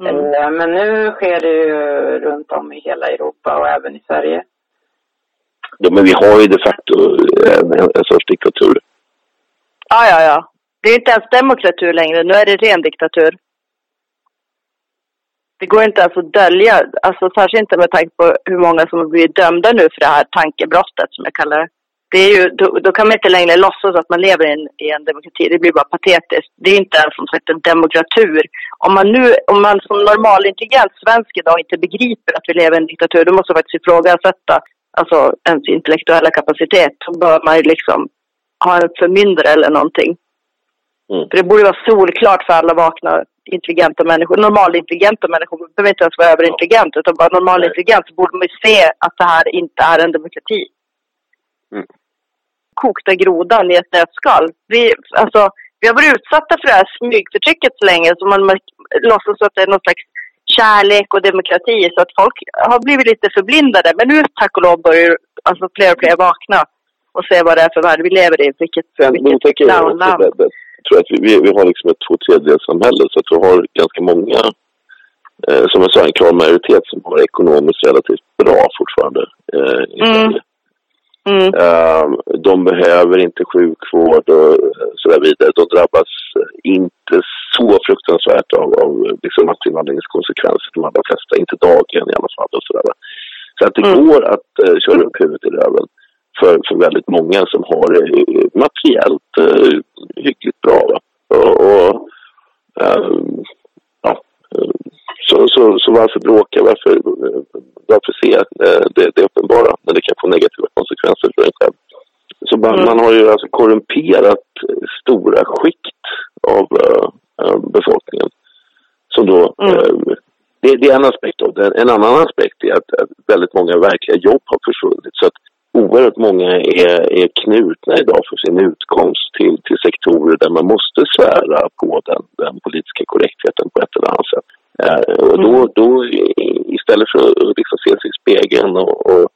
S2: Mm.
S1: Eh, Men nu sker det ju runt om i hela Europa och även i Sverige.
S3: ja. Men vi har ju de facto en, en, en sorts diktatur.
S2: Ja, ja, ja. Det är inte ens demokratur längre. Nu är det ren diktatur. Det går inte ens att dölja, alltså särskilt inte med tanke på hur många som har blivit dömda nu för det här tankebrottet som jag kallar det. Det är ju, då, då kan man inte längre låtsas att man lever i en, i en demokrati. Det blir bara patetiskt. Det är inte ens som sagt en demokratur. Om man nu, om man som normalintelligent svensk idag inte begriper att vi lever i en diktatur, då måste man faktiskt ifrågasätta alltså, ens intellektuella kapacitet. Då bör man ju liksom ha en förmyndare eller någonting.
S3: Mm.
S2: För det borde vara solklart för alla vakna, intelligenta människor. Normalintelligenta människor behöver inte ens vara överintelligent, utan bara normalintelligent så borde man ju se att det här inte är en demokrati.
S3: Mm.
S2: Kokta grodan i ett nötskal. Vi, alltså, vi har varit utsatta för det här smygförtrycket så länge så man, man låtsas att det är någon slags kärlek och demokrati så att folk har blivit lite förblindade. Men nu tack och lov börjar alltså, fler och fler vakna och se vad det är för värld vi lever i. Vilket,
S3: Sen
S2: vilket clownland.
S3: Tror att vi, vi, vi har liksom ett två tredjedelssamhälle så att vi har ganska många, eh, som jag sa, en klar majoritet som har ekonomiskt relativt bra fortfarande. Eh, i
S2: Mm.
S3: Sverige.
S2: Mm.
S3: Eh, de behöver inte sjukvård och eh, så där vidare. De drabbas eh, inte så fruktansvärt av, av liksom massinvandringens konsekvenser de allra flesta, inte dagligen i alla fall. Och så, där. så att det mm. går att uh, köra upp huvudet i röven för, för väldigt många som har det uh, materiellt uh, hyggligt bra. Va? Och, och um, ja, så, så, så varför bråka? Varför, varför se det, det uppenbara när det kan få negativa konsekvenser för en själv? Så man, mm. man har ju alltså korrumperat stora skikt av uh, befolkningen. Som då, mm. uh, det, det, är en aspekt av det. En annan aspekt är att, att väldigt många verkliga jobb har försvunnit. Så att oerhört många är, är knutna idag för sin utkomst till, till sektorer där man måste svära på den, den politiska korrektheten på ett eller annat sätt. Uh, och då, mm. då istället för att liksom se sig i spegeln och, och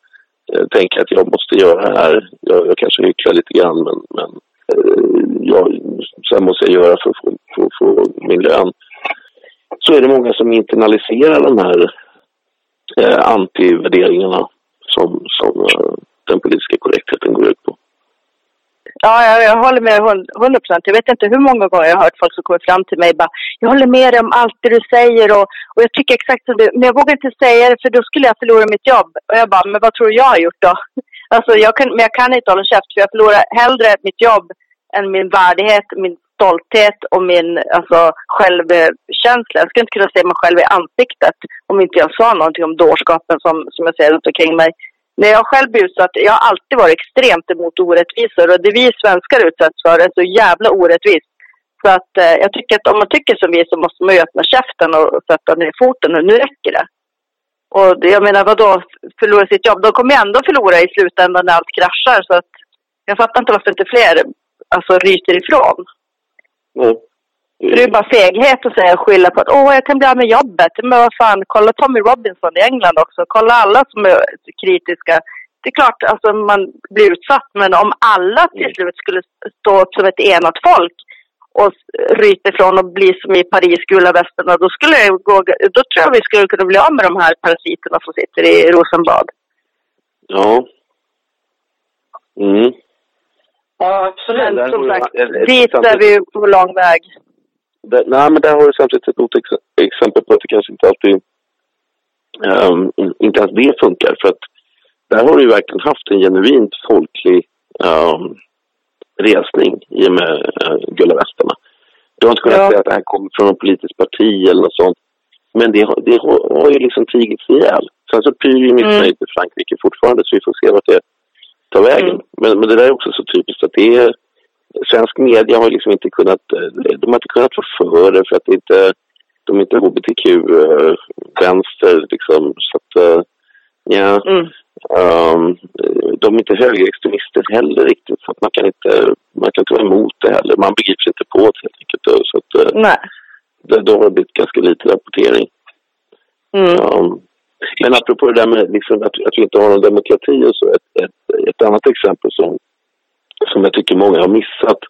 S3: uh, tänka att jag måste göra det här, jag, jag kanske hycklar lite grann men, men uh, jag, sen måste jag göra för att få min lön. Så är det många som internaliserar de här eh, antivärderingarna som, som eh, den politiska korrektheten går ut på.
S2: Ja, jag, jag håller med hundra procent. Jag vet inte hur många gånger jag har hört folk som kommer fram till mig och bara Jag håller med dig om allt det du säger och, och jag tycker exakt som du, men jag vågar inte säga det för då skulle jag förlora mitt jobb. Och jag bara, men vad tror du jag har gjort då? Alltså jag kan, men jag kan inte hålla käft för jag förlorar hellre mitt jobb än min värdighet, min stolthet och min alltså, självkänsla. Jag skulle inte kunna se mig själv i ansiktet om inte jag sa någonting om dårskapen som, som jag ser runt omkring mig. När jag själv blir utsatt, jag har alltid varit extremt emot orättvisor och det vi svenskar utsätts för är så jävla orättvist. Så att eh, jag tycker att om man tycker som vi så måste man ju öppna käften och, och sätta ner foten och nu räcker det. Och jag menar vadå, förlora sitt jobb? De kommer ju ändå förlora i slutändan när allt kraschar så att jag fattar inte varför inte fler alltså, ryter ifrån. Mm. Det är bara feghet att säga skylla på att åh, jag kan bli av med jobbet. Men vad fan, kolla Tommy Robinson i England också. Kolla alla som är kritiska. Det är klart, alltså man blir utsatt, men om alla till mm. slut skulle stå upp som ett enat folk och ryta ifrån och bli som i Paris, gula västerna, då skulle jag gå, då tror jag vi skulle kunna bli av med de här parasiterna som sitter i Rosenbad.
S3: Ja. Mm.
S1: Ja, absolut.
S2: Men som sagt, dit är vi på lång väg.
S3: Där, nej, men där har du samtidigt ett ex exempel på att det kanske inte alltid... Um, inte ens det funkar. För att där har du verkligen haft en genuint folklig um, resning i och med uh, Gula västarna. Du har inte kunnat ja. säga att det här kommer från något politiskt parti eller något sånt. Men det, har, det har, har ju liksom tigits ihjäl. Sen så pyr ju missnöjet mm. i Frankrike fortfarande så vi får se vart det ta vägen. Mm. Men, men det där är också så typiskt att det är... Svensk media har liksom inte kunnat... De har inte kunnat få för det för att inte... De är inte hbtq-vänster liksom. Så att... Ja. Mm. Um, de är inte högerextremister heller riktigt. Så att man kan inte... Man kan inte vara emot det heller. Man begriper inte på det helt enkelt. Så att,
S2: Nej.
S3: Det, då har det blivit ganska lite rapportering. Mm. Um, men apropå det där med liksom att, att vi inte har någon demokrati och så. Ett, ett, ett annat exempel som, som jag tycker många har missat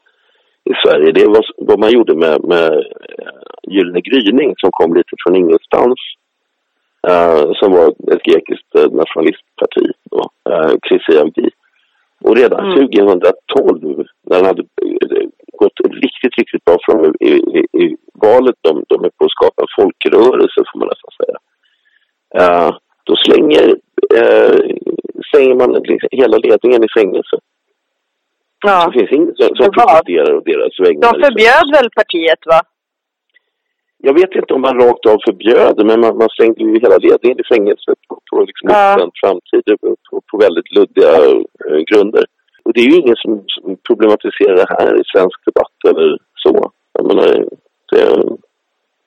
S3: i Sverige. Det är vad, man gjorde med, med uh, Gyllene gryning som kom lite från ingenstans. Uh, som var ett grekiskt uh, nationalistparti då, uh, Chrysiavgi. Och redan mm. 2012 när han hade gått riktigt, riktigt bra för dem i, i, i valet, de, de är på att skapa en folkrörelse får man nästan säga. Uh, då slänger, uh, slänger man liksom hela ledningen i fängelse. Ja. Så det finns ingen som, som protesterar och deras vägnar.
S2: De förbjöd väl partiet va?
S3: Jag vet inte om man rakt av förbjöd men man, man slängde ju hela ledningen i fängelse på, på liksom ja. framtid på, på väldigt luddiga uh, grunder. Och det är ju ingen som, som problematiserar det här i svensk debatt eller så. Jag menar, det,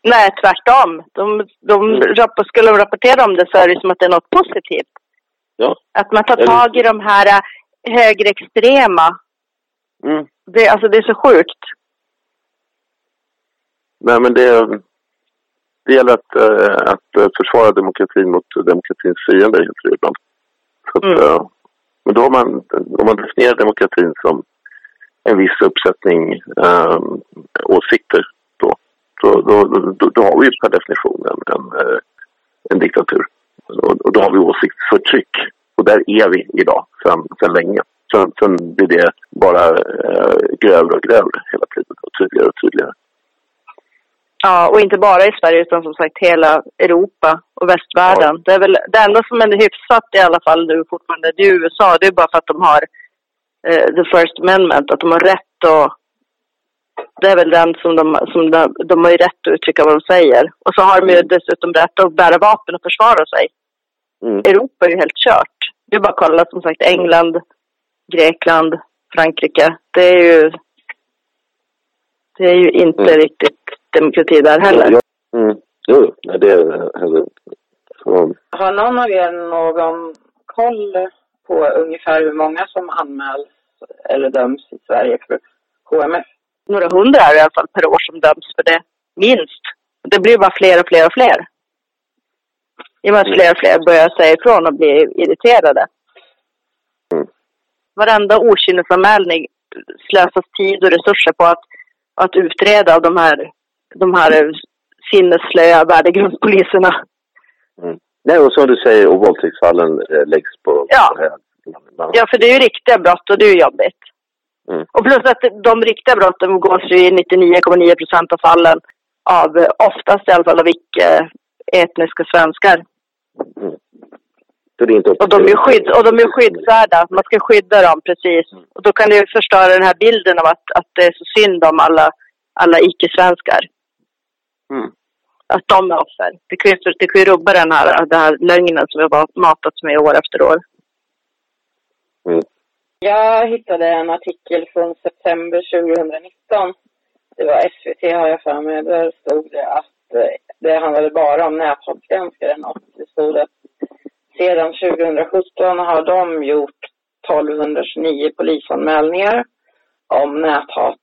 S2: Nej, tvärtom. De, de mm. rapp skulle de rapportera om det så är det som att det är något positivt.
S3: Ja.
S2: Att man tar tag i de här äh, högerextrema. Mm. Det, alltså det är så sjukt.
S3: Nej, men det, det gäller att, äh, att äh, försvara demokratin mot demokratins fiender, ibland. Så att, mm. men då har man, om man definierar demokratin som en viss uppsättning äh, åsikter då, då, då, då har vi per definition en, en, eh, en diktatur. Och, och, då har vi åsiktsförtryck. Och där är vi idag, sedan länge. Sen, sen blir det bara eh, grövre och grövre hela tiden och tydligare och tydligare.
S2: Ja, och inte bara i Sverige utan som sagt hela Europa och västvärlden. Ja. Det är väl det enda som är hyfsat i alla fall nu fortfarande, det är USA. Det är bara för att de har eh, the first amendment, att de har rätt att det är väl den som de, som de, de har ju rätt att uttrycka vad de säger. Och så har de ju mm. dessutom rätt att bära vapen och försvara sig. Mm. Europa är ju helt kört. Det är bara att kolla som sagt England, Grekland, Frankrike. Det är ju, det är ju inte mm. riktigt demokrati där heller.
S3: Mm. Jo, det är
S1: så. Har någon av er någon koll på ungefär hur många som anmäls eller döms i Sverige för HMF?
S2: några hundra i alla fall per år som döms för det. Minst. Det blir bara fler och fler och fler. I och med att fler och fler börjar säga ifrån och blir irriterade. Varenda okynnesanmälning slösas tid och resurser på att, att utreda de här, de här sinnesslöa värdegrundspoliserna.
S3: Mm. Nej, och som du säger, och våldtäktsfallen eh, läggs på...
S2: Ja. ja, för det är ju riktiga brott och det är ju jobbigt. Mm. Och plus att de riktiga brotten begås ju i 99,9 procent av fallen av, oftast i alla fall, av icke-etniska svenskar. Mm. Och de är skydd, och de är skyddsvärda. Man ska skydda dem, precis. Mm. Och då kan det förstöra den här bilden av att, att det är så synd om alla, alla icke-svenskar. Mm. Att de är offer. Det kan ju, det kan ju rubba den här, den här lögnen som vi har matats med år efter år.
S1: Mm. Jag hittade en artikel från september 2019. Det var SVT har jag för mig. Där stod det att eh, det handlade bara om näthatgranskaren och det stod att sedan 2017 har de gjort 1229 polisanmälningar om näthat.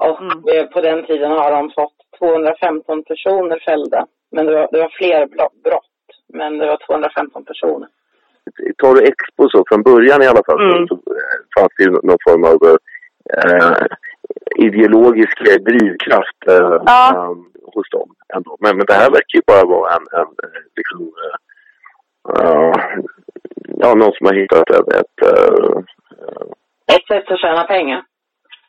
S1: Och mm. Eh, på den tiden har de fått 215 personer fällda. Men det var, det var fler brott, men det var 215 personer
S3: tar du Expo så från början i alla fall mm. så, eh, fanns det ju någon form av eh, ideologisk drivkraft eh, ja. um, hos dem ändå. Men, men det här verkar ju bara vara en, en liksom, uh, ja, någon som har hittat ett, ett, uh,
S1: ett sätt att tjäna pengar.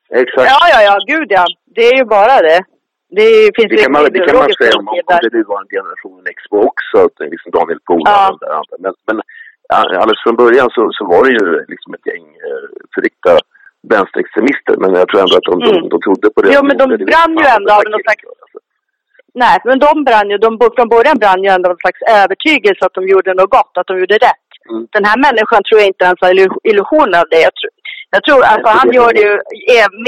S3: Exakt.
S2: Ja, ja, ja, gud ja. Det är ju bara det. Det finns
S3: det kan man, det kan man säga om, om det nu var en generation Expo också, liksom Daniel Pohlman ja. och det andra. Men, men alldeles från början så, så var det ju liksom ett gäng eh, förrykta vänsterextremister. Men jag tror ändå att de, mm. de, de trodde på det.
S2: Jo, men de brann ju ändå av någon slags... Nej, men de brann ju, de, från början brann ju ändå någon slags övertygelse att de gjorde något gott, att de gjorde rätt. Mm. Den här människan tror jag inte ens har illusion av det. Jag tror, jag tror alltså han gör det ju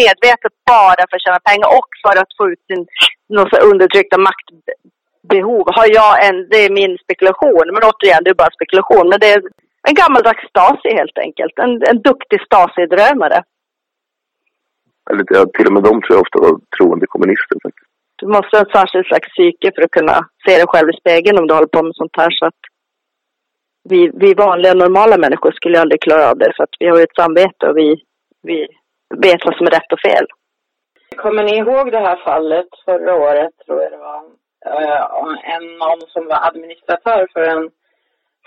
S2: medvetet bara för att tjäna pengar och för att få ut sin någon undertryckta makt, behov har jag en, det är min spekulation, men återigen det är bara spekulation. Men det är en gammaldags Stasi helt enkelt, en, en duktig Stasi-drömare.
S3: Till och med de tror jag ofta var troende kommunister faktiskt.
S2: Du måste ha ett särskilt slags psyke för att kunna se dig själv i spegeln om du håller på med sånt här. Så att vi, vi vanliga normala människor skulle aldrig klara av det för att vi har ju ett samvete och vi, vi vet vad som är rätt och fel.
S1: Kommer ni ihåg det här fallet förra året, tror jag det var, eh, om en någon som var administratör för en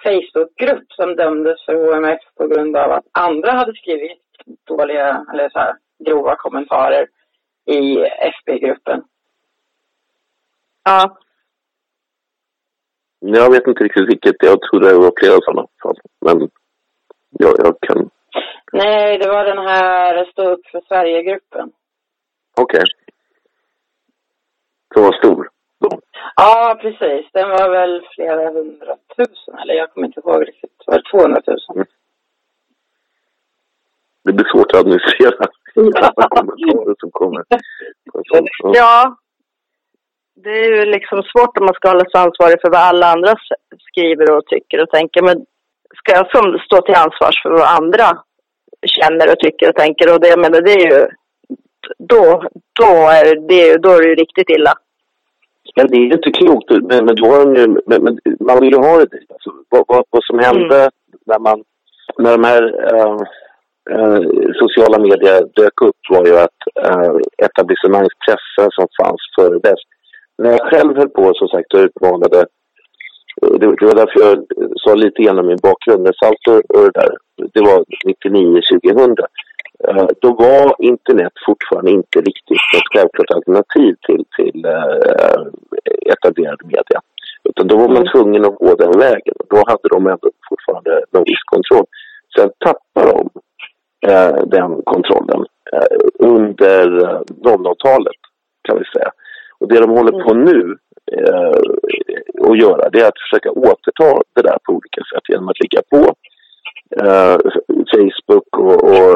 S1: Facebookgrupp som dömdes för HMF på grund av att andra hade skrivit dåliga eller så här, grova kommentarer i FB-gruppen.
S2: Ja.
S3: Jag vet inte riktigt vilket. Jag tror det var flera sådana fall. Men jag, jag kan...
S1: Nej, det var den här Stå upp för Sverige-gruppen.
S3: Okej. Okay. Som var stor?
S1: Ja, precis. Den var väl flera hundratusen, eller jag kommer inte ihåg riktigt. Var det 200 000? Mm.
S3: Det blir svårt att administrera alla kommentarer som kommer.
S2: Ja. Det är ju liksom svårt om man ska hålla sig ansvarig för vad alla andra skriver och tycker och tänker. Men ska jag som stå till ansvars för vad andra känner och tycker och tänker och det, jag menar, det är ju då, då, är det, då är det ju riktigt illa.
S3: Ja, det är inte klokt, men, men, då har de ju, men, men man vill ju ha det dit. Alltså, vad, vad, vad som hände mm. när, man, när de här äh, äh, sociala medier dök upp var ju att äh, etablissemangspressen som fanns före dess. När jag själv höll på som sagt och utmanade det, det var därför jag sa lite grann om min bakgrund med Salto och det där. Det var 99-2000. eh, då var internet fortfarande inte riktigt ett självklart alternativ till, till eh, etablerad media. Utan då var man
S2: Mm.
S3: tvungen att gå den vägen. Och då hade de ändå fortfarande någon viss kontroll. Sen tappar de eh, den kontrollen eh, under eh, 00-talet kan vi säga. Och det de håller på nu eh, att göra det är att försöka återta det där på olika sätt genom att ligga på eh, Facebook och, och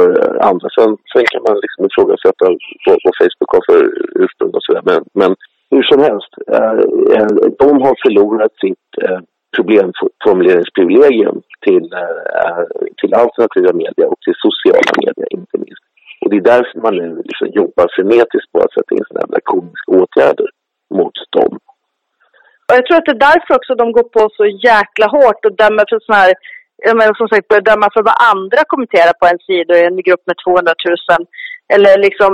S3: andra. Sen, sen kan man liksom ifrågasätta vad, vad Facebook har för ursprung och sådär. Men, men hur som helst, eh, eh, de har förlorat sitt eh, problemformuleringsprivilegium till, eh, till alternativa media och till sociala medier inte minst. Och det är därför man nu liksom jobbar frenetiskt på att sätta in sådana här komiska åtgärder mot dem.
S2: Och jag tror att det är därför också de går på så jäkla hårt och dömer för sådana här, men som sagt börjar döma för vad andra kommenterar på en sida i en grupp med 200 000. Eller liksom,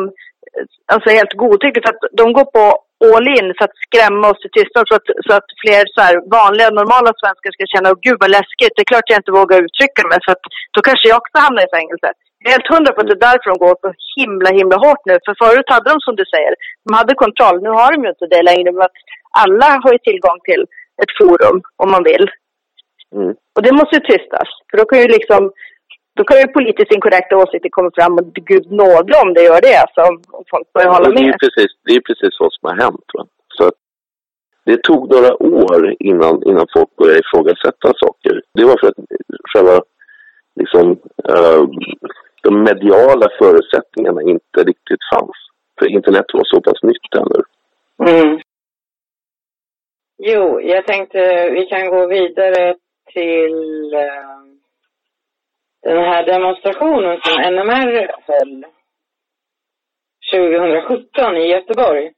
S2: alltså helt godtyckligt. Att de går på all in för att skrämma oss till tystnad så att, så att fler så här, vanliga, normala svenskar ska känna, åh gud vad läskigt, det är klart jag inte vågar uttrycka mig för att då kanske jag också hamnar i fängelse. Jag är helt hundra på att det är därför de går så himla, himla hårt nu. För förut hade de som du säger, de hade kontroll. Nu har de ju inte det längre. Men att alla har ju tillgång till ett forum om man vill.
S3: Mm.
S2: Och det måste ju tystas. För då kan ju liksom, då kan ju politiskt inkorrekta åsikter komma fram och gud nåde om det gör det. Alltså, om folk börjar hålla
S3: Och det, är
S2: med.
S3: precis, det är precis vad som har hänt. Va? Så det tog några år innan, innan folk började ifrågasätta saker. Det var för att själva liksom, eh, de mediala förutsättningarna inte riktigt fanns. För internet var så pass nytt ännu.
S1: Mm. Jo, jag tänkte vi kan gå vidare till eh, den här demonstrationen som NMR höll 2017 i Göteborg.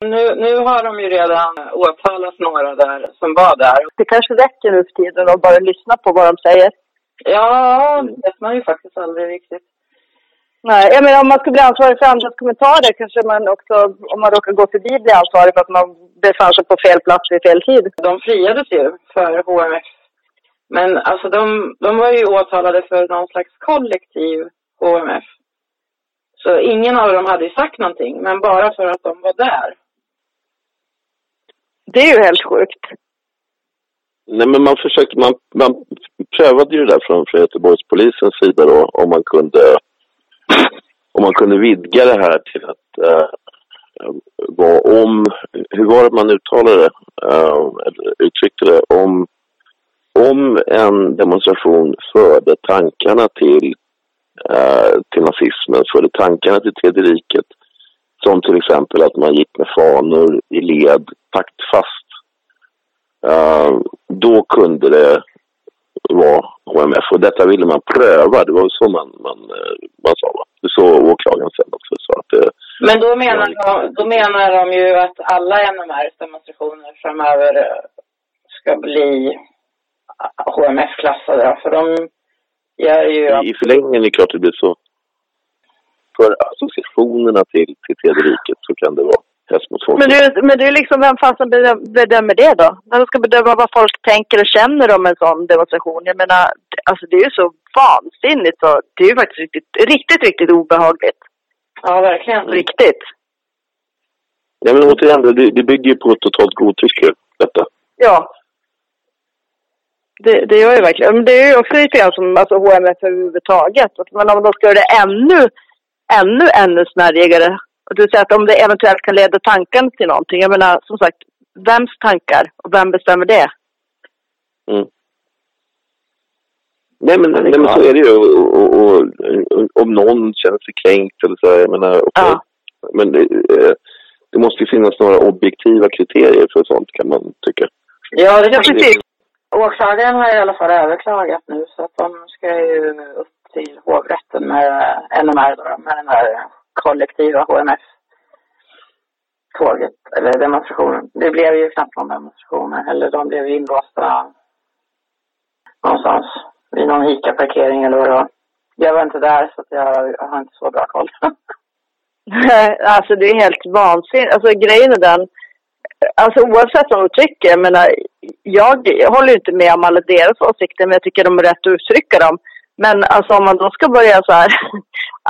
S1: Nu, nu har de ju redan åtalat några där som var där.
S2: Det kanske räcker nu för tiden att bara lyssna på vad de säger.
S1: Ja, det vet man ju faktiskt aldrig riktigt.
S2: Nej, jag menar om man ska bli ansvarig för andras kommentarer kanske man också, om man råkar gå förbi, blir ansvarig för att man befann sig på fel plats vid fel tid.
S1: De friades ju för HMF. Men alltså de, de var ju åtalade för någon slags kollektiv HMF. Så ingen av dem hade ju sagt någonting, men bara för att de var där.
S2: Det är ju helt sjukt.
S3: Nej, men man försökte, man, man prövade ju det där från, från Göteborgspolisens sida då, om man kunde om man kunde vidga det här till att eh, vad om, hur var det man uttalade det, eh, eller uttryckte det, om, om en demonstration förde tankarna till, eh, till nazismen, förde tankarna till tredje riket, som till exempel att man gick med fanor i led taktfast, Uh, då kunde det vara HMF. Och detta ville man pröva. Det var så man, man, eh, man sa. Va? Så åklagaren sen också sa. Att det,
S1: Men då menar, de, då menar de ju att alla NMRs demonstrationer framöver eh, ska bli HMF-klassade. För de gör ju...
S3: I förlängningen är det klart det blir så. För associationerna till, till tredje riket så kan det vara hets mot folk.
S2: Men du, men du liksom, vem fasen bedöm- bedömer det då? När de ska bedöma vad folk tänker och känner om en sån demonstration. Jag menar, alltså det är ju så vansinnigt och det är ju faktiskt riktigt, riktigt, riktigt obehagligt.
S1: Ja, verkligen.
S2: Riktigt.
S3: Nej men återigen, det, det bygger ju på ett totalt godtycke detta.
S2: Ja. Det, det gör ju verkligen. Men det är ju också lite grann som alltså, HMF överhuvudtaget. Men om de ska göra det ännu, ännu, ännu snärjigare. Och du säger att om det eventuellt kan leda tanken till någonting. Jag menar, som sagt, vems tankar och vem bestämmer det?
S3: Mm. Nej men, nej, men så är det ju. Och, och, och, och, om någon känner sig kränkt eller så, jag menar, okej.
S2: Ja.
S3: Men det, eh, det måste ju finnas några objektiva kriterier för sånt kan man tycka.
S1: Ja, det
S2: Ja, precis.
S1: Åklagaren har i alla fall överklagat nu så att de ska ju upp till hovrätten med NMR då, med den här kollektiva HMS tåget eller demonstrationen. Det blev ju knappt någon demonstration, eller de blev ju inlåsta någonstans vid någon ICA-parkering eller vad det var. Jag var inte där så jag, jag har inte så bra koll.
S2: alltså det är helt vansinnigt. Alltså grejen är den. Alltså oavsett vad de tycker, jag menar, jag håller ju inte med om alla deras åsikter, men jag tycker de är rätt att uttrycka dem. Men alltså om man då ska börja så här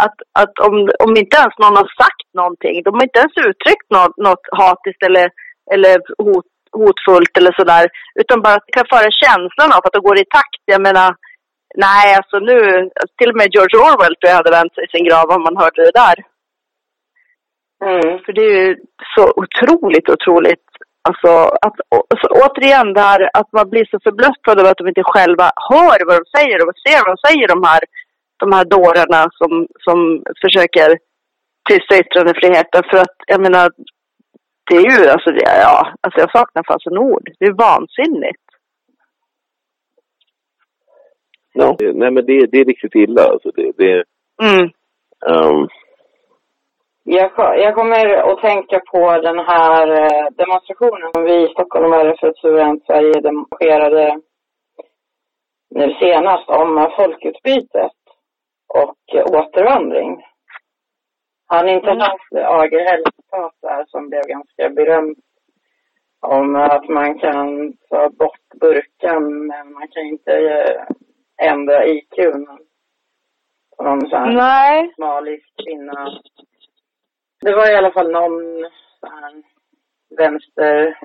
S2: att, att om, om inte ens någon har sagt någonting, de har inte ens uttryckt något, något hatiskt eller, eller hot, hotfullt eller sådär, utan bara kan föra känslan av att det går i takt. Jag menar, nej alltså nu, till och med George Orwell tror jag hade vänt sig i sin grav om man hörde det där.
S1: Mm.
S2: För det är ju så otroligt, otroligt Alltså, att, alltså, återigen det här att man blir så förbluffad över att de inte själva hör vad de säger och ser vad de säger, de här, de här dårarna som, som försöker tysta yttrandefriheten. För att, jag menar, det är ju, alltså, det, ja, alltså jag saknar fasen ord. Det är vansinnigt.
S3: Ja, nej men det, det är riktigt illa. Alltså det, det,
S2: Mm.
S3: um,
S1: Jag, jag kommer att tänka på den här eh, demonstrationen som vi i Stockholmare för ett suveränt Sverige demonstrerade nu senast om folkutbytet och eh, återvandring. Har ni inte
S2: Mm.
S1: haft Agerhälls citat där som blev ganska berömt om att man kan ta bort burkan men man kan inte eh, ändra IQn någon sån här
S2: Nej.
S1: somalisk kvinna. Det var i alla fall någon sån här vänster,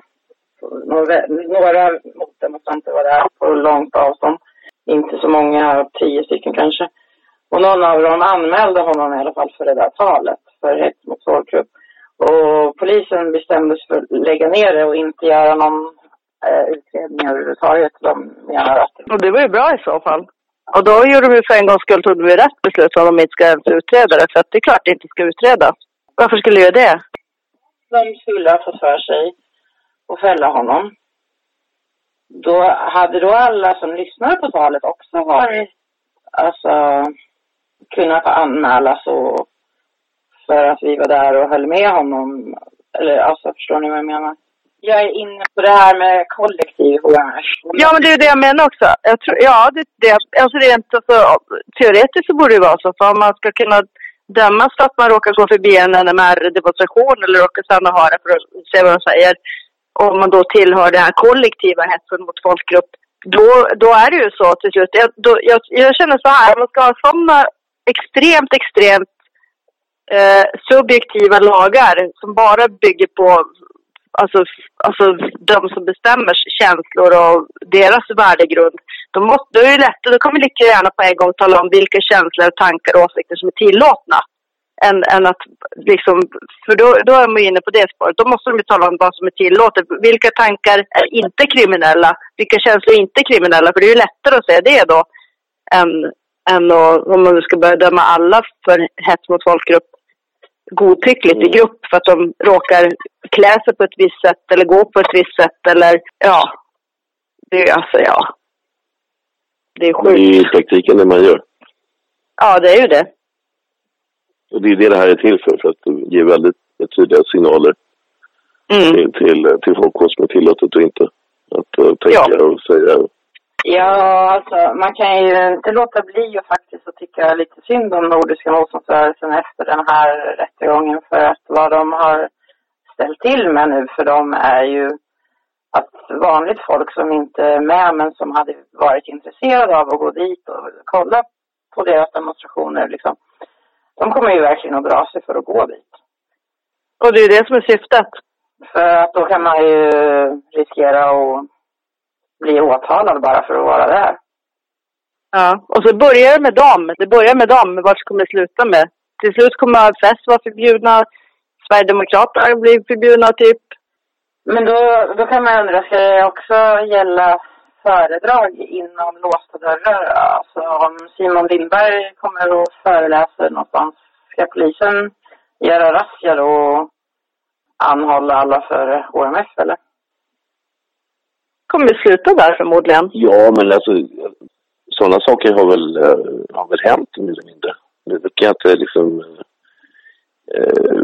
S1: några, några motdemonstranter var där på långt avstånd. Inte så många, tio stycken kanske. Och någon av dem anmälde honom i alla fall för det där talet, för hets mot folkgrupp. Och polisen bestämde sig för att lägga ner det och inte göra någon eh, utredning överhuvudtaget. De menar att
S2: Och det var ju bra i så fall. Och då gjorde de ju för en gångs skull tog de ju rätt beslut om de inte ska ens utreda det. För att det är klart det inte ska utredas. Varför skulle de göra det?
S1: de skulle ha fått för sig att fälla honom. Då hade då alla som lyssnade på talet också varit, alltså, kunnat anmälas och för att vi var där och höll med honom. Eller alltså, förstår ni vad jag menar? Jag är inne på det här med kollektiv HMS.
S2: Ja, men det är det jag menar också. Jag tror, ja, det, det, alltså rent alltså, teoretiskt så borde det vara så. För om man ska kunna dömas för att man råkar gå förbi en NMR-demonstration eller råkar stanna och höra för att se vad de säger. Om man då tillhör den här kollektiva hetsen mot folkgrupp. Då, då är det ju så till slut. Jag, då, jag, jag känner så här, man ska ha sådana extremt, extremt eh, subjektiva lagar som bara bygger på alltså, alltså de som bestämmer känslor och deras värdegrund. Då, måste, då är det lätt, då kan vi lika gärna på en gång tala om vilka känslor, tankar och åsikter som är tillåtna. Än, än att liksom, för då, då är man ju inne på det spåret. Då måste de ju tala om vad som är tillåtet. Vilka tankar är inte kriminella? Vilka känslor är inte kriminella? För det är ju lättare att säga det då. Än, än att, om man ska börja döma alla för hets mot folkgrupp godtyckligt i grupp för att de råkar klä sig på ett visst sätt eller gå på ett visst sätt eller ja. Det är alltså ja. Det är
S3: det är
S2: sjukt.
S3: i praktiken det man gör.
S2: Ja, det är ju det.
S3: Och det är det det här är till för, för att ge väldigt tydliga signaler
S2: Mm.
S3: till, till, till folk vad som är tillåtet och inte. Att uh, tänka
S2: Ja.
S3: och säga.
S1: Ja, alltså man kan ju inte låta bli att faktiskt att tycka lite synd om Nordiska motståndsrörelsen efter den här rättegången för att vad de har ställt till med nu för dem är ju att vanligt folk som inte är med men som hade varit intresserade av att gå dit och kolla på deras demonstrationer liksom. De kommer ju verkligen att dra sig för att gå dit.
S2: Och det är det som är syftet.
S1: För att då kan man ju riskera att bli åtalad bara för att vara där.
S2: Ja. Och så börjar det med dem. Det börjar med dem. Vart ska det sluta med? Till slut kommer AFS vara förbjudna. Sverigedemokraterna blir förbjudna typ.
S1: Men då, då kan man undra, ska det också gälla föredrag inom låsta dörrar? Alltså om Simon Lindberg kommer och föreläser någonstans, ska polisen göra razzior och anhålla alla för HMF eller?
S2: Kommer sluta där förmodligen.
S3: Ja, men alltså sådana saker har väl, uh, har väl hänt mer eller mindre. Nu kan jag inte liksom uh,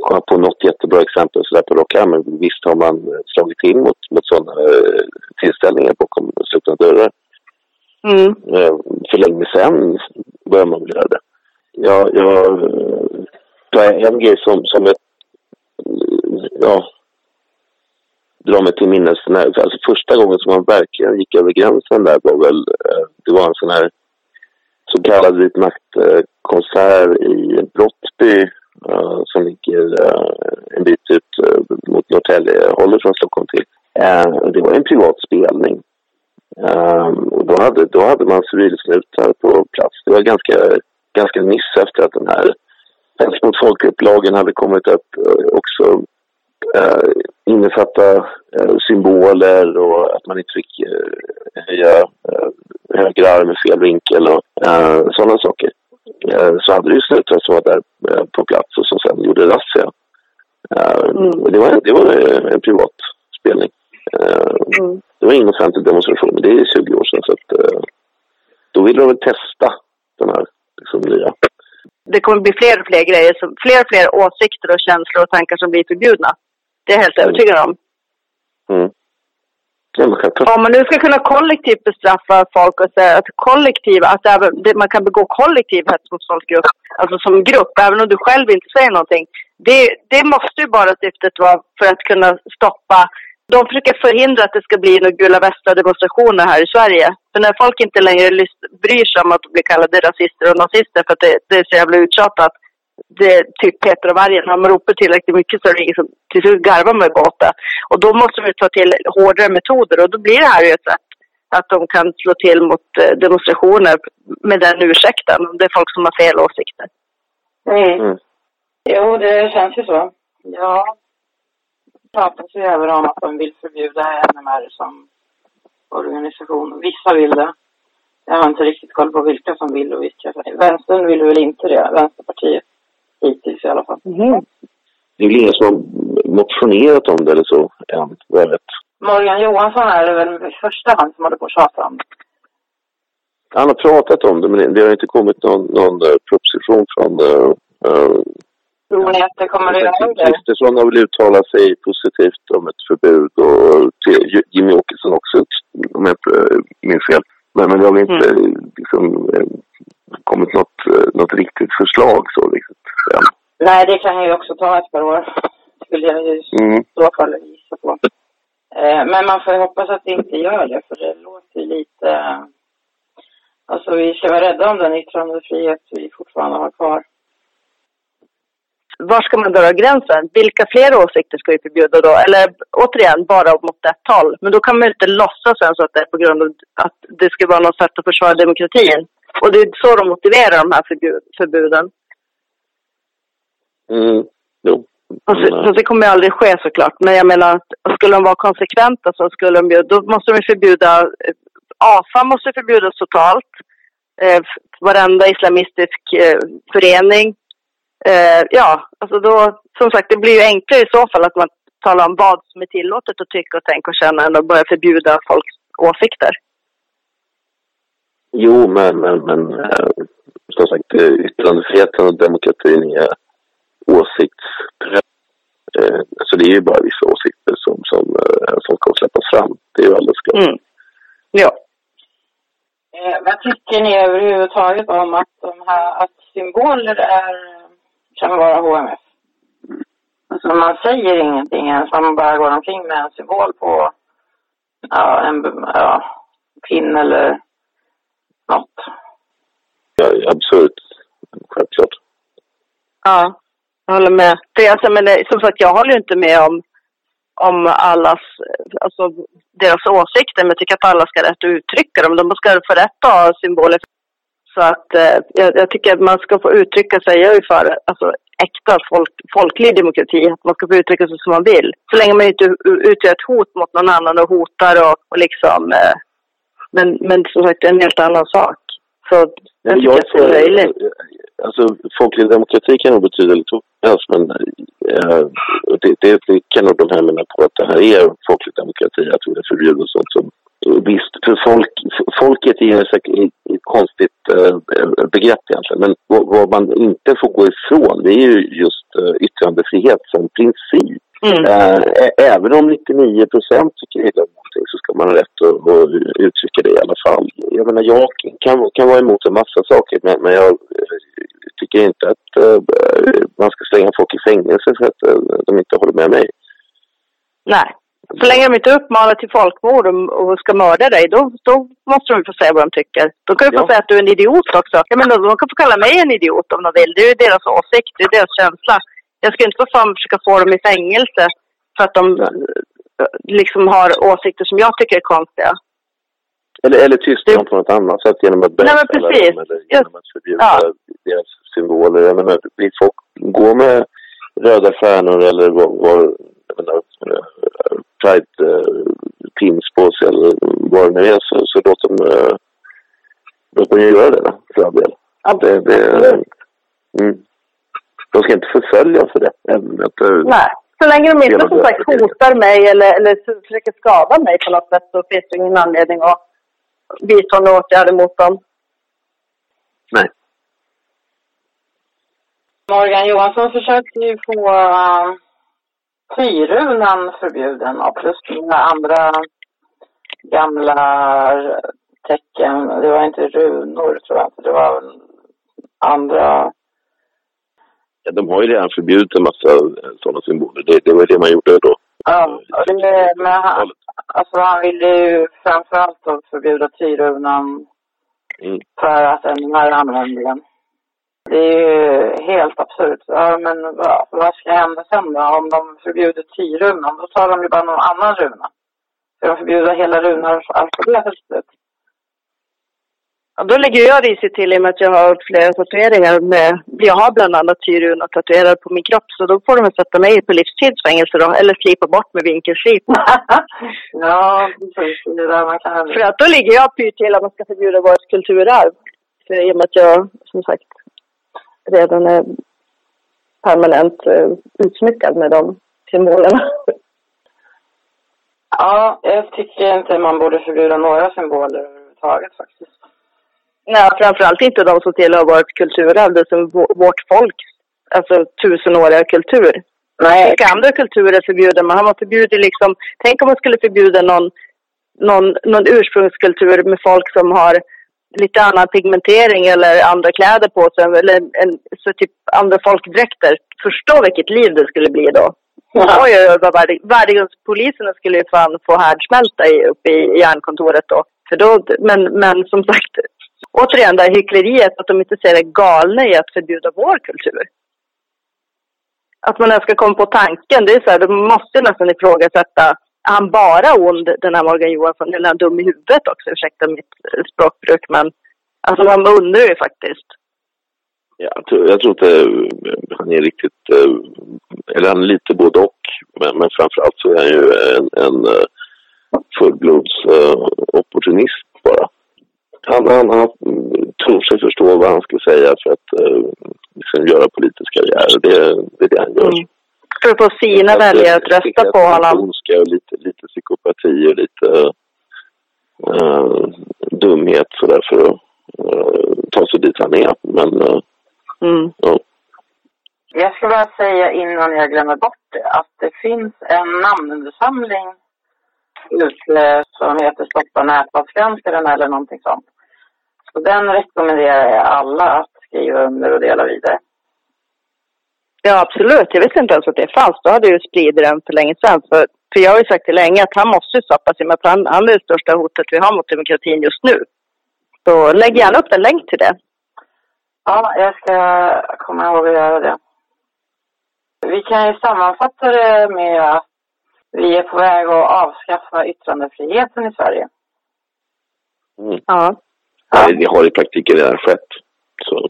S3: komma på något jättebra exempel sådär på rak men visst har man slagit till mot, mot sådana uh, tillställningar bakom slutna dörrar.
S2: Mm.
S3: Uh, för länge sedan börjar man väl göra det. Jag, jag uh, tar en grej som, som ett, ja, dra mig till minnes. När, alltså första gången som man verkligen gick över gränsen där var väl, eh, det var en sån här så kallad vit maktkonsert i Brottby uh, som ligger uh, en bit ut uh, mot Norrtälje, håller från Stockholm till. det var en privat spelning. Ehm, och då hade, då hade man civilsnutar på plats. Det var ganska, ganska nyss efter att den här hets mot folkupplagen hade kommit att också eh, innefatta eh, symboler och att man inte fick eh, höja eh, höger arm i fel vinkel och eh, sådana saker. Eh, så hade det ju snuttar som var där eh, på plats och som sen gjorde razzia. Eh, mm. Det var, det var en privat spelning. Mm. Det var ingen offentlig demonstration, men det är 20 år sedan så att då ville de väl testa den här liksom, nya
S2: det kommer bli fler och fler grejer, fler och fler åsikter och känslor och tankar som blir förbjudna. Det är jag helt mm. övertygad om.
S3: Mm.
S2: Om man nu ska kunna kollektivt bestraffa folk och säga att kollektiv, att även, man kan begå kollektiv hets mot folkgrupp, alltså som grupp, även om du själv inte säger någonting. Det, det måste ju bara syftet vara för att kunna stoppa de försöker förhindra att det ska bli några gula västar-demonstrationer här i Sverige. För när folk inte längre bryr sig om att bli kallade rasister och nazister för att det, det är så jävla uttjatat. Det är typ Peter och vargen. Har man ropat tillräckligt mycket så är det ingen som till slut garvar med båten. Och då måste vi ta till hårdare metoder och då blir det här ju ett sätt att de kan slå till mot eh, demonstrationer med den ursäkten. Det är folk som har fel åsikter.
S1: Mm. mm. Jo, det känns ju så. Ja, pratas ju även om att de vill förbjuda NMR som organisation. Vissa vill det. Jag har inte riktigt koll på vilka som vill och vilka. Vänstern vill väl inte det, Vänsterpartiet. Hittills i alla fall.
S3: Mm. Det är väl ingen som har motionerat om det eller så än, vad jag vet.
S1: Morgan Johansson är det väl i första hand som håller på att tjata om det.
S3: Han har pratat om det men det har inte kommit någon, någon eh, proposition från uh,
S1: Tror ni att det kommer att göra det?
S3: Kristersson har väl uttalat sig positivt om ett förbud och Jimmy Åkesson också, om jag inte minns fel. Men, men det har väl inte mm. liksom, eh, kommit något, eh, något riktigt förslag så liksom.
S1: Nej, det kan ju också ta ett par år. Skulle jag ju mm. i så fall gissa på. Eh, men man får ju hoppas att det inte gör det, för det låter ju lite... Alltså vi ska vara rädda om den yttrandefrihet vi fortfarande har kvar
S2: var ska man dra gränsen? Vilka fler åsikter ska vi förbjuda då? Eller återigen, bara mot ett håll. Men då kan man ju inte låtsas ens att det är på grund av att det ska vara något sätt att försvara demokratin. Och det är så de motiverar de här förbud, förbuden.
S3: Mm, jo.
S2: Alltså, så det kommer ju aldrig ske såklart. Men jag menar, skulle de vara konsekventa så skulle de ju, då måste de förbjuda, eh, AFA måste förbjudas totalt. Eh, varenda islamistisk eh, förening eh, ja, alltså då, som sagt, det blir ju enklare i så fall att man talar om vad som är tillåtet att tycka och tänka och känna än att börja förbjuda folks åsikter.
S3: Jo, men, men, men eh, som sagt, eh, yttrandefriheten och demokratin är åsiktspress. Eh, alltså det är ju bara vissa åsikter som, som, eh, som ska släppas fram. Det är ju alldeles klart. Mm.
S2: Ja.
S1: Eh, vad tycker ni överhuvudtaget om att, de här, att symboler är kan vara HMF. Alltså man säger ingenting ens, man bara går omkring med en symbol på ja, en ja, pin eller något.
S3: Ja, absurt. Självklart.
S2: Ja, jag håller med. Det, alltså, men det, som sagt, jag håller inte med om, om allas, alltså deras åsikter, men jag tycker att alla ska rätt uttrycka dem. De ska få rätt att ha symboler så att eh, jag, jag, tycker att man ska få uttrycka sig, jag är för alltså, äkta folk, folklig demokrati, att man ska få uttrycka sig som man vill. Så länge man inte utgör ett hot mot någon annan och hotar och, och liksom, eh, men, men som sagt det är en helt annan sak. Så jag tycker jag att det är möjligt.
S3: Alltså folklig demokrati kan nog betyda lite vad men äh, det, det, det kan nog de här mena på att det här är folklig demokrati, att vi förbjuder sånt som Visst, för folk, folket är ett konstigt äh, begrepp egentligen. Men vad, vad, man inte får gå ifrån det är ju just äh, yttrandefrihet som princip. Mm. Äh, även om 99 procent tycker illa om någonting så ska man ha rätt att, att uttrycka det i alla fall. Jag menar, jag kan, kan vara emot en massa saker men, men jag tycker inte att man ska slänga folk i fängelse för att de inte håller med mig.
S2: Nej, så länge de inte uppmanar till folkmord och ska mörda dig, då, då måste de få säga vad de tycker. De kan ju få
S3: Ja.
S2: säga att du är en idiot också. Jag menar, de kan få kalla mig en idiot om de vill. Det är ju deras åsikt, det är deras känsla. Jag ska inte för fan försöka få dem i fängelse för att de eh, liksom har åsikter som jag tycker är konstiga.
S3: Eller, eller tysta dem på något annat sätt genom att dem eller genom att förbjuda
S2: Ja.
S3: deras symboler. Jag menar, vill folk gå med röda stjärnor eller vad, vad jag menar, eh, pride eh, pins på sig eller vad det nu är så, så låt dem, eh, låt dem göra det för all del. Det, det, mm. De ska inte förfölja för det. Att, eh,
S2: Nej. Så länge de inte som sagt hotar mig eller, eller försöker skada mig på något sätt så finns det ingen anledning att vidta några åtgärder mot dem.
S3: Nej.
S1: Morgan Johansson försökte ju få uh, tyrunan förbjuden och plus några andra gamla tecken. Det var inte runor tror jag inte. Det var andra.
S3: Ja, de har ju redan förbjudit en massa eh, sådana symboler. Det, det var det man gjorde då.
S1: Ja, det, men han, alltså han ville ju framförallt då förbjuda tyrunan
S3: Mm.
S1: för att den här använder den. Det är ju helt absurt. Ja, men vad, vad ska hända sen då? Om de förbjuder tyrunan, då tar de ju bara någon annan runa. Ska de förbjuda hela runars alfabetet?
S2: Ja, då lägger jag risigt till i och med att jag har flera tatueringar med, jag har bland annat tyruna tatuerad på min kropp så då får de väl sätta mig på livstidsfängelse då, eller slipa bort med vinkelslip.
S1: ja, precis. Det är där man kan...
S2: För att då ligger jag pyrt till att man ska förbjuda vårt kulturarv. För i och med att jag, som sagt, redan är permanent eh, utsmyckad med de symbolerna.
S1: Ja, jag tycker inte man borde förbjuda några symboler överhuvudtaget faktiskt.
S2: Nej, framförallt inte de som tillhör vårt kulturarv, det som vå- vårt folk, alltså tusenåriga kultur.
S1: Nej,
S2: Vilka andra kulturer förbjuder man? Man förbjudit liksom, tänk om man skulle förbjuda någon, någon, någon ursprungskultur med folk som har lite annan pigmentering eller andra kläder på sig, eller en, så typ andra folkdräkter. Förstå vilket liv det skulle bli då. Oj, oj, oj, värde- värdegrundspoliserna skulle ju fan få härdsmälta i, uppe i järnkontoret då. För då men, men som sagt, återigen det här hyckleriet att de inte ser det galna i att förbjuda vår kultur. Att man ens ska komma på tanken, det är så här, de måste nästan ifrågasätta, är han bara ond den här Morgan Johansson, eller är han dum i huvudet också, ursäkta mitt eh, språkbruk, men alltså man undrar ju faktiskt.
S3: Ja, jag, tror, jag tror inte eh, han är riktigt, eh, eller han är lite både och. Men, men framförallt så är han ju en, en fullblods opportunist bara. Han, han, han tror sig förstå vad han ska säga för att eh, liksom göra politisk karriär. Det, det är det han gör.
S2: Mm. För att få sina väljare att rösta på honom.
S3: Ondska och lite, lite psykopati och lite uh, dumhet sådär för att eh, ta sig dit han är. Men eh,
S2: Mm.
S3: ja.
S1: Jag ska bara säga innan jag glömmer bort det att det finns en namninsamling ute som heter Stoppa näthatsgranskaren eller någonting sånt. Så den rekommenderar jag alla att skriva under och dela vidare.
S2: Ja, absolut. Jag visste inte ens att det fanns. Då hade jag ju spridit den för länge sedan. För, för jag har ju sagt det länge att han måste stoppas i och med att han, han är det största hotet vi har mot demokratin just nu. Så lägg gärna upp en länk till det.
S1: Ja, jag ska komma ihåg att göra det. Vi kan ju sammanfatta det med att vi är på väg att avskaffa yttrandefriheten i Sverige.
S3: Mm.
S2: Ja.
S3: Nej, det har i praktiken redan skett. Så,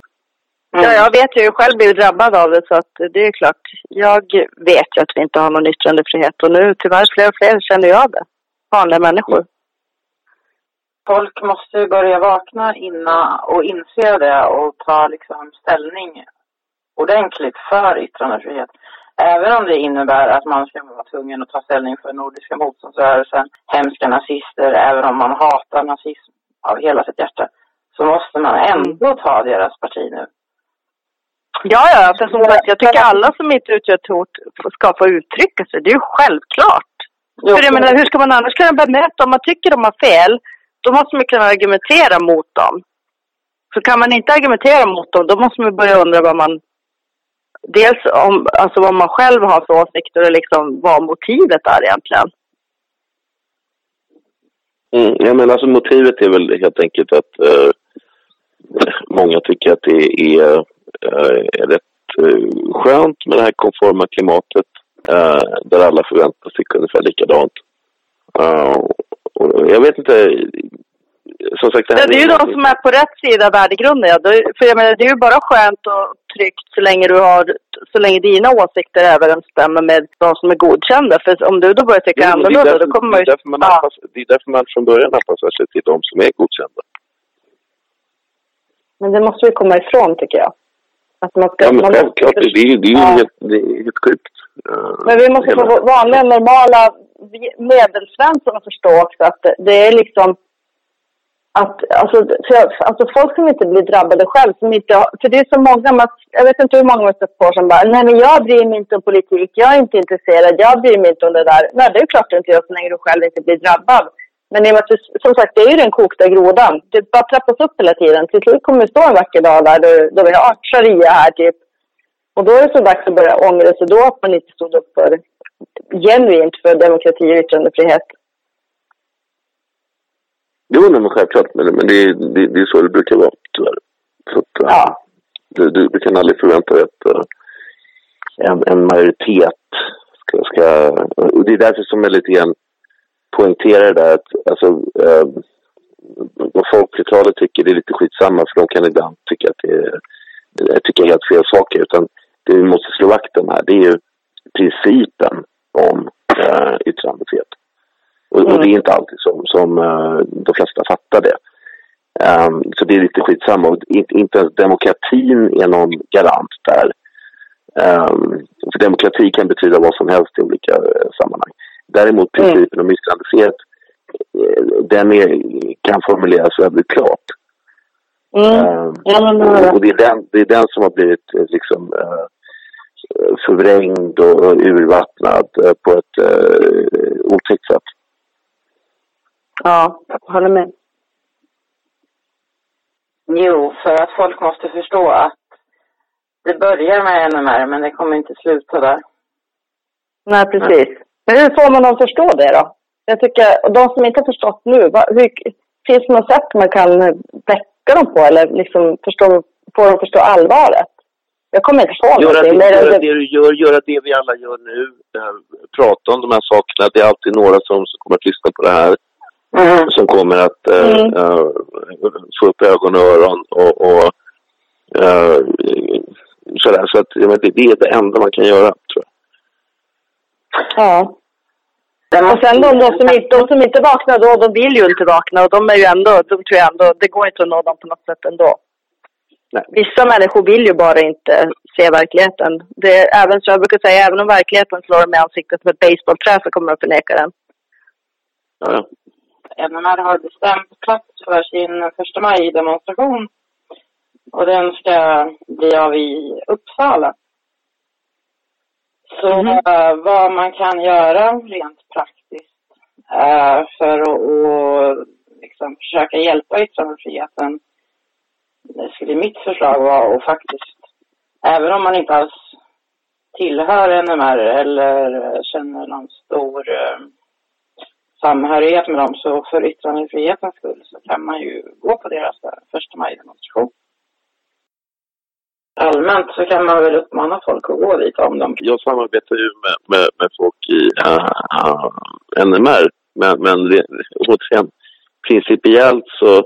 S2: Ja, jag vet ju själv blivit drabbad av det så att det är klart. Jag vet ju att vi inte har någon yttrandefrihet och nu tyvärr fler och fler känner ju av det. Vanliga människor.
S1: Folk måste ju börja vakna innan och inse det och ta liksom ställning ordentligt för yttrandefrihet. Även om det innebär att man ska vara tvungen att ta ställning för Nordiska motståndsrörelsen, hemska nazister, även om man hatar nazism av hela sitt hjärta, så måste man ändå ta deras parti nu.
S2: Ja, ja, för som sagt, jag tycker alla som inte utgör ett hot ska få uttrycka sig. Det är ju självklart. För jag menar, hur ska man annars kunna bemöta om man tycker de har fel? Då måste man kunna argumentera mot dem. Så kan man inte argumentera mot dem, då måste man börja undra vad man... Dels om, alltså vad man själv har för åsikter och liksom vad motivet är egentligen.
S3: Mm, ja, men alltså motivet är väl helt enkelt att eh, många tycker att det är, eh, är rätt eh, skönt med det här konforma klimatet eh, där alla förväntar sig ungefär likadant. Eh, och jag vet inte,
S2: som sagt, det, här det är ju de som är på rätt sida av värdegrunden. Ja. För jag menar, det är ju bara skönt och tryggt så länge du har, så länge dina åsikter överensstämmer med de som är godkända. För om du då börjar tycka annorlunda, då kommer man ju...
S3: Det är, därför man ja. anpassar, det är därför man från början anpassar sig till de som är godkända.
S2: Men det måste vi komma ifrån, tycker jag.
S3: Att man ska, ja, men självklart. Det, är, det är ju ja. helt, det är helt sjukt.
S2: Uh, men vi måste få vanliga, normala medelsvensson att förstå också att det är liksom att, alltså, för, alltså folk som inte blir drabbade själv, som inte för det är så många, man, jag vet inte hur många man stött på som bara, nej men jag bryr mig inte om politik, jag är inte intresserad, jag bryr mig inte om det där. Nej, det är klart du inte gör så länge du själv inte blir drabbad. Men i och med att, som sagt, det är ju den kokta grodan. Det bara trappas upp hela tiden. Till slut kommer det stå en vacker dag där då vi har sharia här typ. Och då är det så dags att börja ångra sig då att man inte stod upp för genuint för demokrati och yttrandefrihet.
S3: Jo, nej, men självklart. Men, det, det, det är så det brukar vara, tyvärr. Så att, ja. du, du, du kan aldrig förvänta dig att uh, en, en majoritet ska, ska... Och det är därför som jag lite grann poängterar det där att alltså, uh, vad folkflertalet tycker det är lite skitsamma för de kan ibland tycka att det är, tycker helt fel saker. Utan det vi måste slå vakt om här det är ju principen om uh, yttrandefrihet. Och, mm. och, det är inte alltid som, som uh, de flesta fattar det. Um, så det är lite skitsamma. Och inte, inte ens demokratin är någon garant där. Um, för demokrati kan betyda vad som helst i olika uh, sammanhang. Däremot mm. principen mm. om yttrandefrihet, uh, den är, kan formuleras väldigt klart. Mm. Um, och, och det, är den, det är den som har blivit liksom förvrängd och urvattnad på ett otäckt sätt.
S2: Ja, jag håller med.
S1: Jo, för att folk måste förstå att det börjar med NMR, men det kommer inte sluta där.
S2: Nej, precis. Men hur får man dem att förstå det då? Jag tycker, och de som inte har förstått nu, vad, hur, finns det något sätt man kan väcka dem på eller liksom förstå, få dem att förstå allvaret? Jag kommer inte på
S3: göra någonting. Det, göra det du gör, göra det vi alla gör nu. Prata om de här sakerna. Det är alltid några som, som kommer att lyssna på det här. Mm. Som kommer att uh, mm. uh, få upp ögon och öron och, och uh, sådär. Så att jag vet, det är det enda man kan göra, tror jag.
S2: Ja. Och sen de, de, som inte, de som inte vaknar då, de vill ju inte vakna och de är ju ändå, de tror jag ändå, det går inte att nå dem på något sätt ändå. Nej. Vissa människor vill ju bara inte se verkligheten. Det är, även, så jag brukar säga, även om verkligheten slår dem i ansiktet med ett basebollträ så kommer de förneka den.
S1: Ja. NMR har bestämt plats för sin första maj-demonstration. Och den ska bli av i Uppsala. Så mm. uh, vad man kan göra rent praktiskt uh, för att liksom försöka hjälpa yttrandefriheten. Det skulle mitt förslag vara att faktiskt, även om man inte alls tillhör NMR eller känner någon stor uh, samhörighet med dem. Så för yttrandefrihetens skull så kan man ju gå på deras första maj-demonstration. Allmänt så kan man väl uppmana folk att gå dit om de...
S3: Jag samarbetar ju med, med, med folk i eh, uh, uh, NMR. Men, men återigen, principiellt så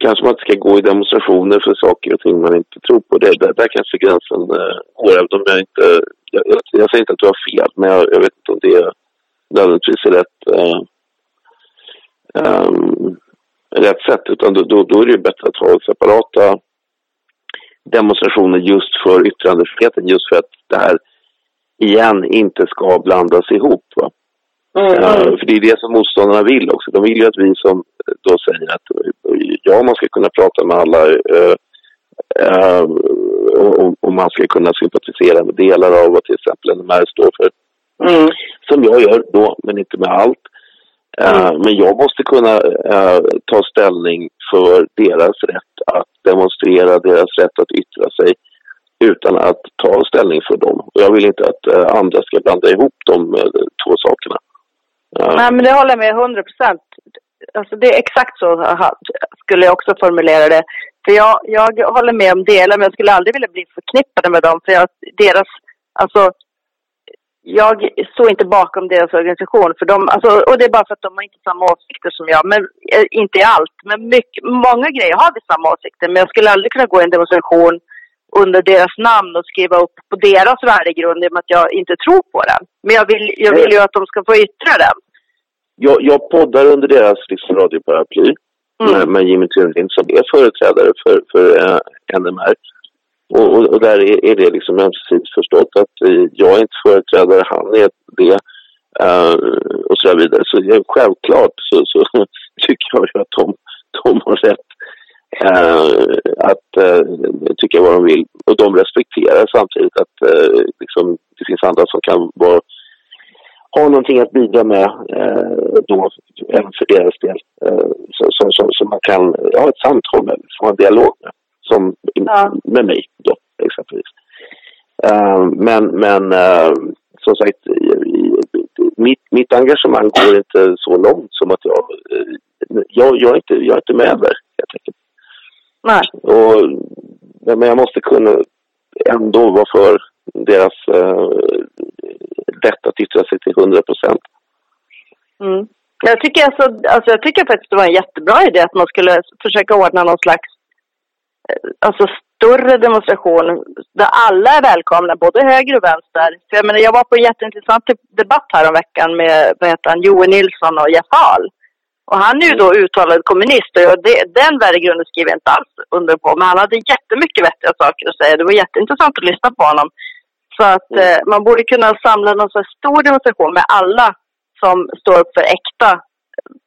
S3: kanske man inte ska gå i demonstrationer för saker och ting man inte tror på. Det, där, där kanske gränsen uh, går, även om jag inte... Jag, jag, jag, säger inte att du har fel, men jag, jag vet inte om det är nödvändigtvis är rätt, äh, ähm, rätt sätt. Utan då, då, då, är det bättre att ha separata demonstrationer just för yttrandefriheten. Just för att det här igen inte ska blandas ihop. Va? Mm. Uh, för det är det som motståndarna vill också. De vill ju att vi som då säger att ja, man ska kunna prata med alla uh, uh, och, och, man ska kunna sympatisera med delar av vad till exempel NMR står för. Mm. Som jag gör då, men inte med allt. Eh, mm. Men jag måste kunna uh, ta ställning för deras rätt att demonstrera, deras rätt att yttra sig utan att ta ställning för dem. Och jag vill inte att uh, andra ska blanda ihop de två sakerna.
S2: Nej, men det håller jag med 100 procent. alltså det är exakt så skulle jag också formulera det. För jag, jag håller med om delar, men jag skulle aldrig vilja bli förknippad med dem. För jag, deras, alltså, jag står inte bakom deras organisation. För de, alltså, och det är bara för att de har inte samma åsikter som jag. Men, eh, inte i allt, men mycket, många grejer har vi samma åsikter. Men jag skulle aldrig kunna gå i en demonstration under deras namn och skriva upp på deras värdegrund i och med att jag inte tror på den. Men jag vill, jag vill ju att de ska få yttra den.
S3: Jag, jag poddar under deras liksom, radioparaply mm. med, med Jimmy Tunlind som är företrädare för, för uh, eh, NMR. Och, och, och, där är, är det liksom ömsesidigt förstått att eh, jag är inte företrädare, han är det. Eh, och så vidare. Så ja, självklart så, så tycker jag att de, de har rätt eh, att eh, tycka vad de vill. Och de respekterar samtidigt att eh, liksom, det finns andra som kan vara ha någonting att bidra med eh, då, även för deras del. Eh, som, som, som man kan ha ett samtal med, liksom, få en dialog med. Som ja. med mig då, exempelvis. Eh, men men eh, som sagt, mitt, mitt engagemang går inte så långt som att jag... Eh, jag, jag, är, inte, jag är inte med där, helt enkelt.
S2: Nej.
S3: Och, men jag måste kunna ändå vara för deras eh, rätt att yttra sig till 100 procent.
S2: Mm. Jag, tycker alltså, alltså, jag tycker faktiskt det var en jättebra idé att man skulle försöka ordna någon slags alltså, större demonstration där alla är välkomna, både höger och vänster. För jag, menar, jag var på en jätteintressant debatt här om veckan med vad heter han, Joel Nilsson och Jeff Ahl. Och han är ju då uttalad kommunist och det, den värdegrunden skriver jag inte alls under på. Men han hade jättemycket vettiga saker att säga. Det var jätteintressant att lyssna på honom. Så att mm. eh, man borde kunna samla någon sorts stor demonstration med alla som står upp för äkta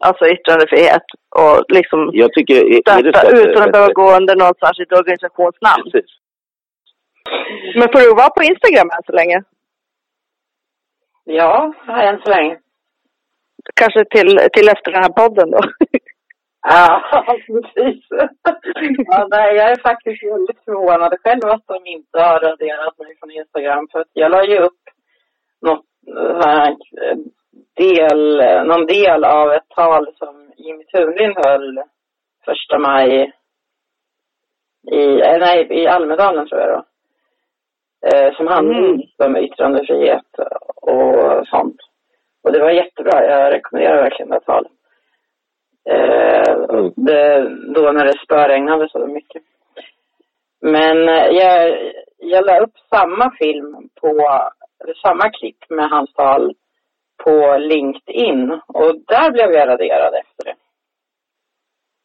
S2: alltså yttrandefrihet och liksom
S3: jag tycker, är,
S2: stötta är utan att behöva gå under något särskilt organisationsnamn. Precis. Men får du vara på Instagram än så länge?
S1: Ja, än så länge.
S2: Kanske till, till efter den här podden då?
S1: Ja, precis. ja, nej, jag är faktiskt väldigt förvånad själv att de inte har raderat mig från Instagram. För att jag la ju upp något, del, någon del av ett tal som Jimmy Thunlind höll första maj i, eh, nej, i Almedalen tror jag då. Eh, som handlade mm. om yttrandefrihet och sånt. Och det var jättebra. Jag rekommenderar verkligen det talet. Eh, mm. det, då när det spöregnade så mycket. Men eh, jag, jag la upp samma film på, samma klipp med hans tal på LinkedIn och där blev jag raderad efter det.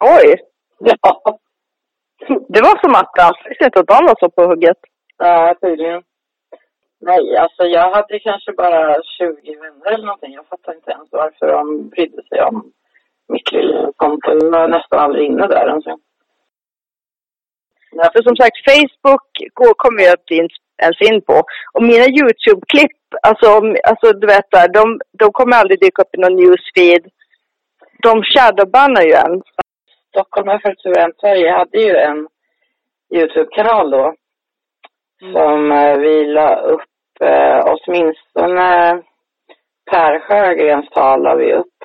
S2: Oj!
S1: Ja.
S2: Det var som att jag visste inte att de var så på hugget.
S1: Ja, tydligen. Nej, alltså jag hade kanske bara 20 vänner eller någonting. Jag fattar inte ens varför de brydde sig om mitt lilla konto. Jag var nästan aldrig inne där ens.
S2: Ja, för som sagt, Facebook kommer jag inte ens in på. Och mina YouTube-klipp, alltså, alltså du vet de, de kommer aldrig dyka upp i någon newsfeed. De shadowbannar ju en.
S1: Stockholm för Sverige hade ju en YouTube-kanal då. Mm. Som eh, vi la upp eh, åtminstone Per Sjögrens tal la vi upp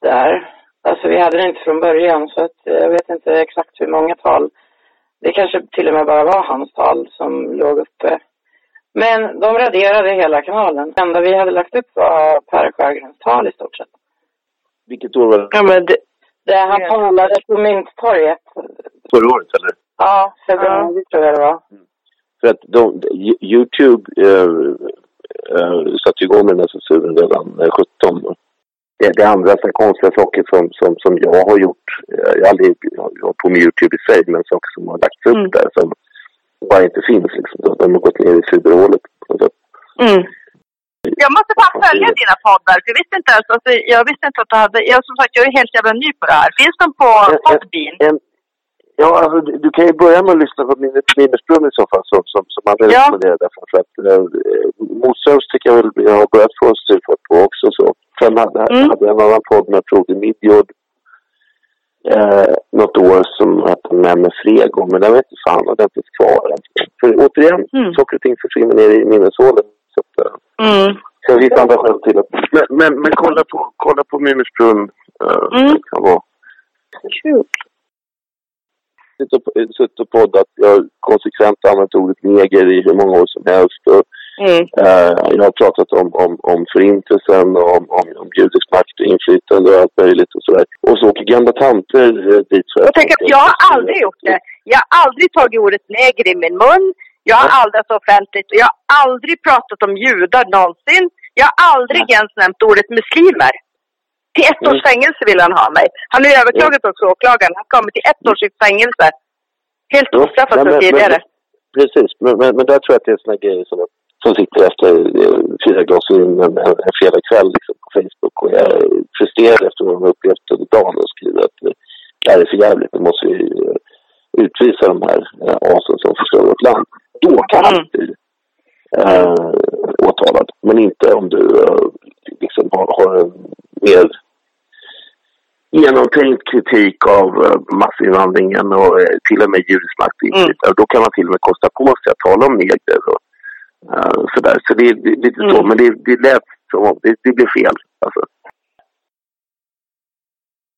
S1: där. Alltså vi hade det inte från början så att jag vet inte exakt hur många tal. Det kanske till och med bara var hans tal som låg uppe. Men de raderade hela kanalen. Det enda vi hade lagt upp var Per Sjögrens tal i stort sett.
S3: Vilket år var det?
S2: Ja, men det...
S1: det han talade på Mynttorget.
S3: Förra året eller?
S1: Ja, februari ja. tror jag det var. Mm.
S3: För att de, Youtube äh, äh, satte igång med den här censuren redan 17 det, det andra så konstiga saker som, som, som jag har gjort. Jag har aldrig jag på med Youtube i sig, men saker som har lagts upp mm. där som bara inte finns. Liksom. De har gått ner i fiberhålet på något sätt.
S2: Mm. Jag måste bara följa dina poddar, jag visste inte ens, alltså, jag visste inte att du hade, jag som sagt, jag är helt jävla ny på det här. Finns de på Podbean?
S3: Ja, alltså, du kan ju börja med att lyssna på Minnesbrunn i så fall, som, som, som man ja. rekommenderar därför. För att eh, Motströms tycker jag väl jag har börjat få styrfart på också. Så. Sen hade, mm. hade jag en annan podd med Frode Midjord eh, något år som hette Med med Frego, men den vet inte fan, den finns kvar. För återigen, mm. saker och ting försvinner ner i minneshålet. Så att, eh, mm. Det finns andra skäl till att... Men, men, men kolla på, kolla på Mimmersbrunn Uh,
S2: Mm.
S3: Det kan vara.
S2: Kul.
S3: Suttit och poddat. Jag har konsekvent använt ordet neger i hur många år som helst. Och,
S2: Mm.
S3: eh, jag har pratat om, om, om förintelsen och om, om, om judisk makt och inflytande och allt möjligt och sådär. Och så åker gamla tanter eh, dit för
S2: Och tänk att jag har aldrig gjort det. Jag har aldrig tagit ordet neger i min mun. Jag har aldrig så offentligt. Jag har aldrig pratat om judar någonsin. Jag har aldrig ens nämnt ordet muslimer. Till ett års
S3: Mm.
S2: fängelse vill han ha mig. Han har överklagat också, åklagaren. Han kommer till ett års fängelse. Helt ostraffat
S3: men-
S2: tidigare.
S3: Precis, men, men, men där tror jag att det är såna grejer som, som sitter efter eh, fyra glas vin en, en, en fredagkväll liksom, på Facebook och jag är frustrerad efter vad de har upplevt under dagen och skriver att eh, det här är för jävligt. Nu måste vi eh, utvisa de här asen som förstör vårt land. Då kan
S2: Mm.
S3: bli eh, åtalad. Men inte om du eh, liksom har, har en mer genomtänkt kritik av massinvandringen och till och med judisk makt och inflytande. Då kan man till och med kosta på sig att tala om negrer och eh, sådär. Så det är lite så,
S2: Mm.
S3: men det, det lät som om det, det blev fel. Alltså.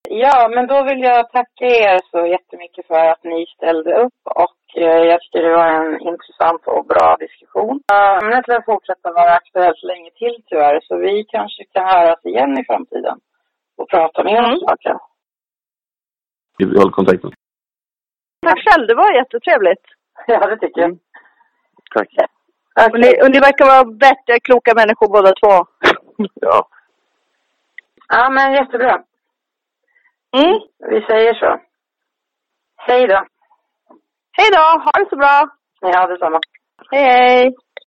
S1: Ja, men då vill jag tacka er så jättemycket för att ni ställde upp och eh, jag tycker det var en intressant och bra diskussion. Eh, Ämnet lär fortsätta vara aktuellt länge till tyvärr, så vi kanske kan höras igen i framtiden och prata mer om
S2: Mm.
S1: saken.
S3: Vi håller kontakten.
S2: Tack själv, det var jättetrevligt.
S1: Ja, det tycker jag.
S3: Tack.
S2: Och ni, och ni verkar vara bättre, kloka människor båda två.
S3: Ja.
S1: Ja, men jättebra.
S2: Mm.
S1: Vi säger så. Hej då.
S2: Hej då, ha det så bra.
S1: Ja, detsamma.
S2: Hej hej.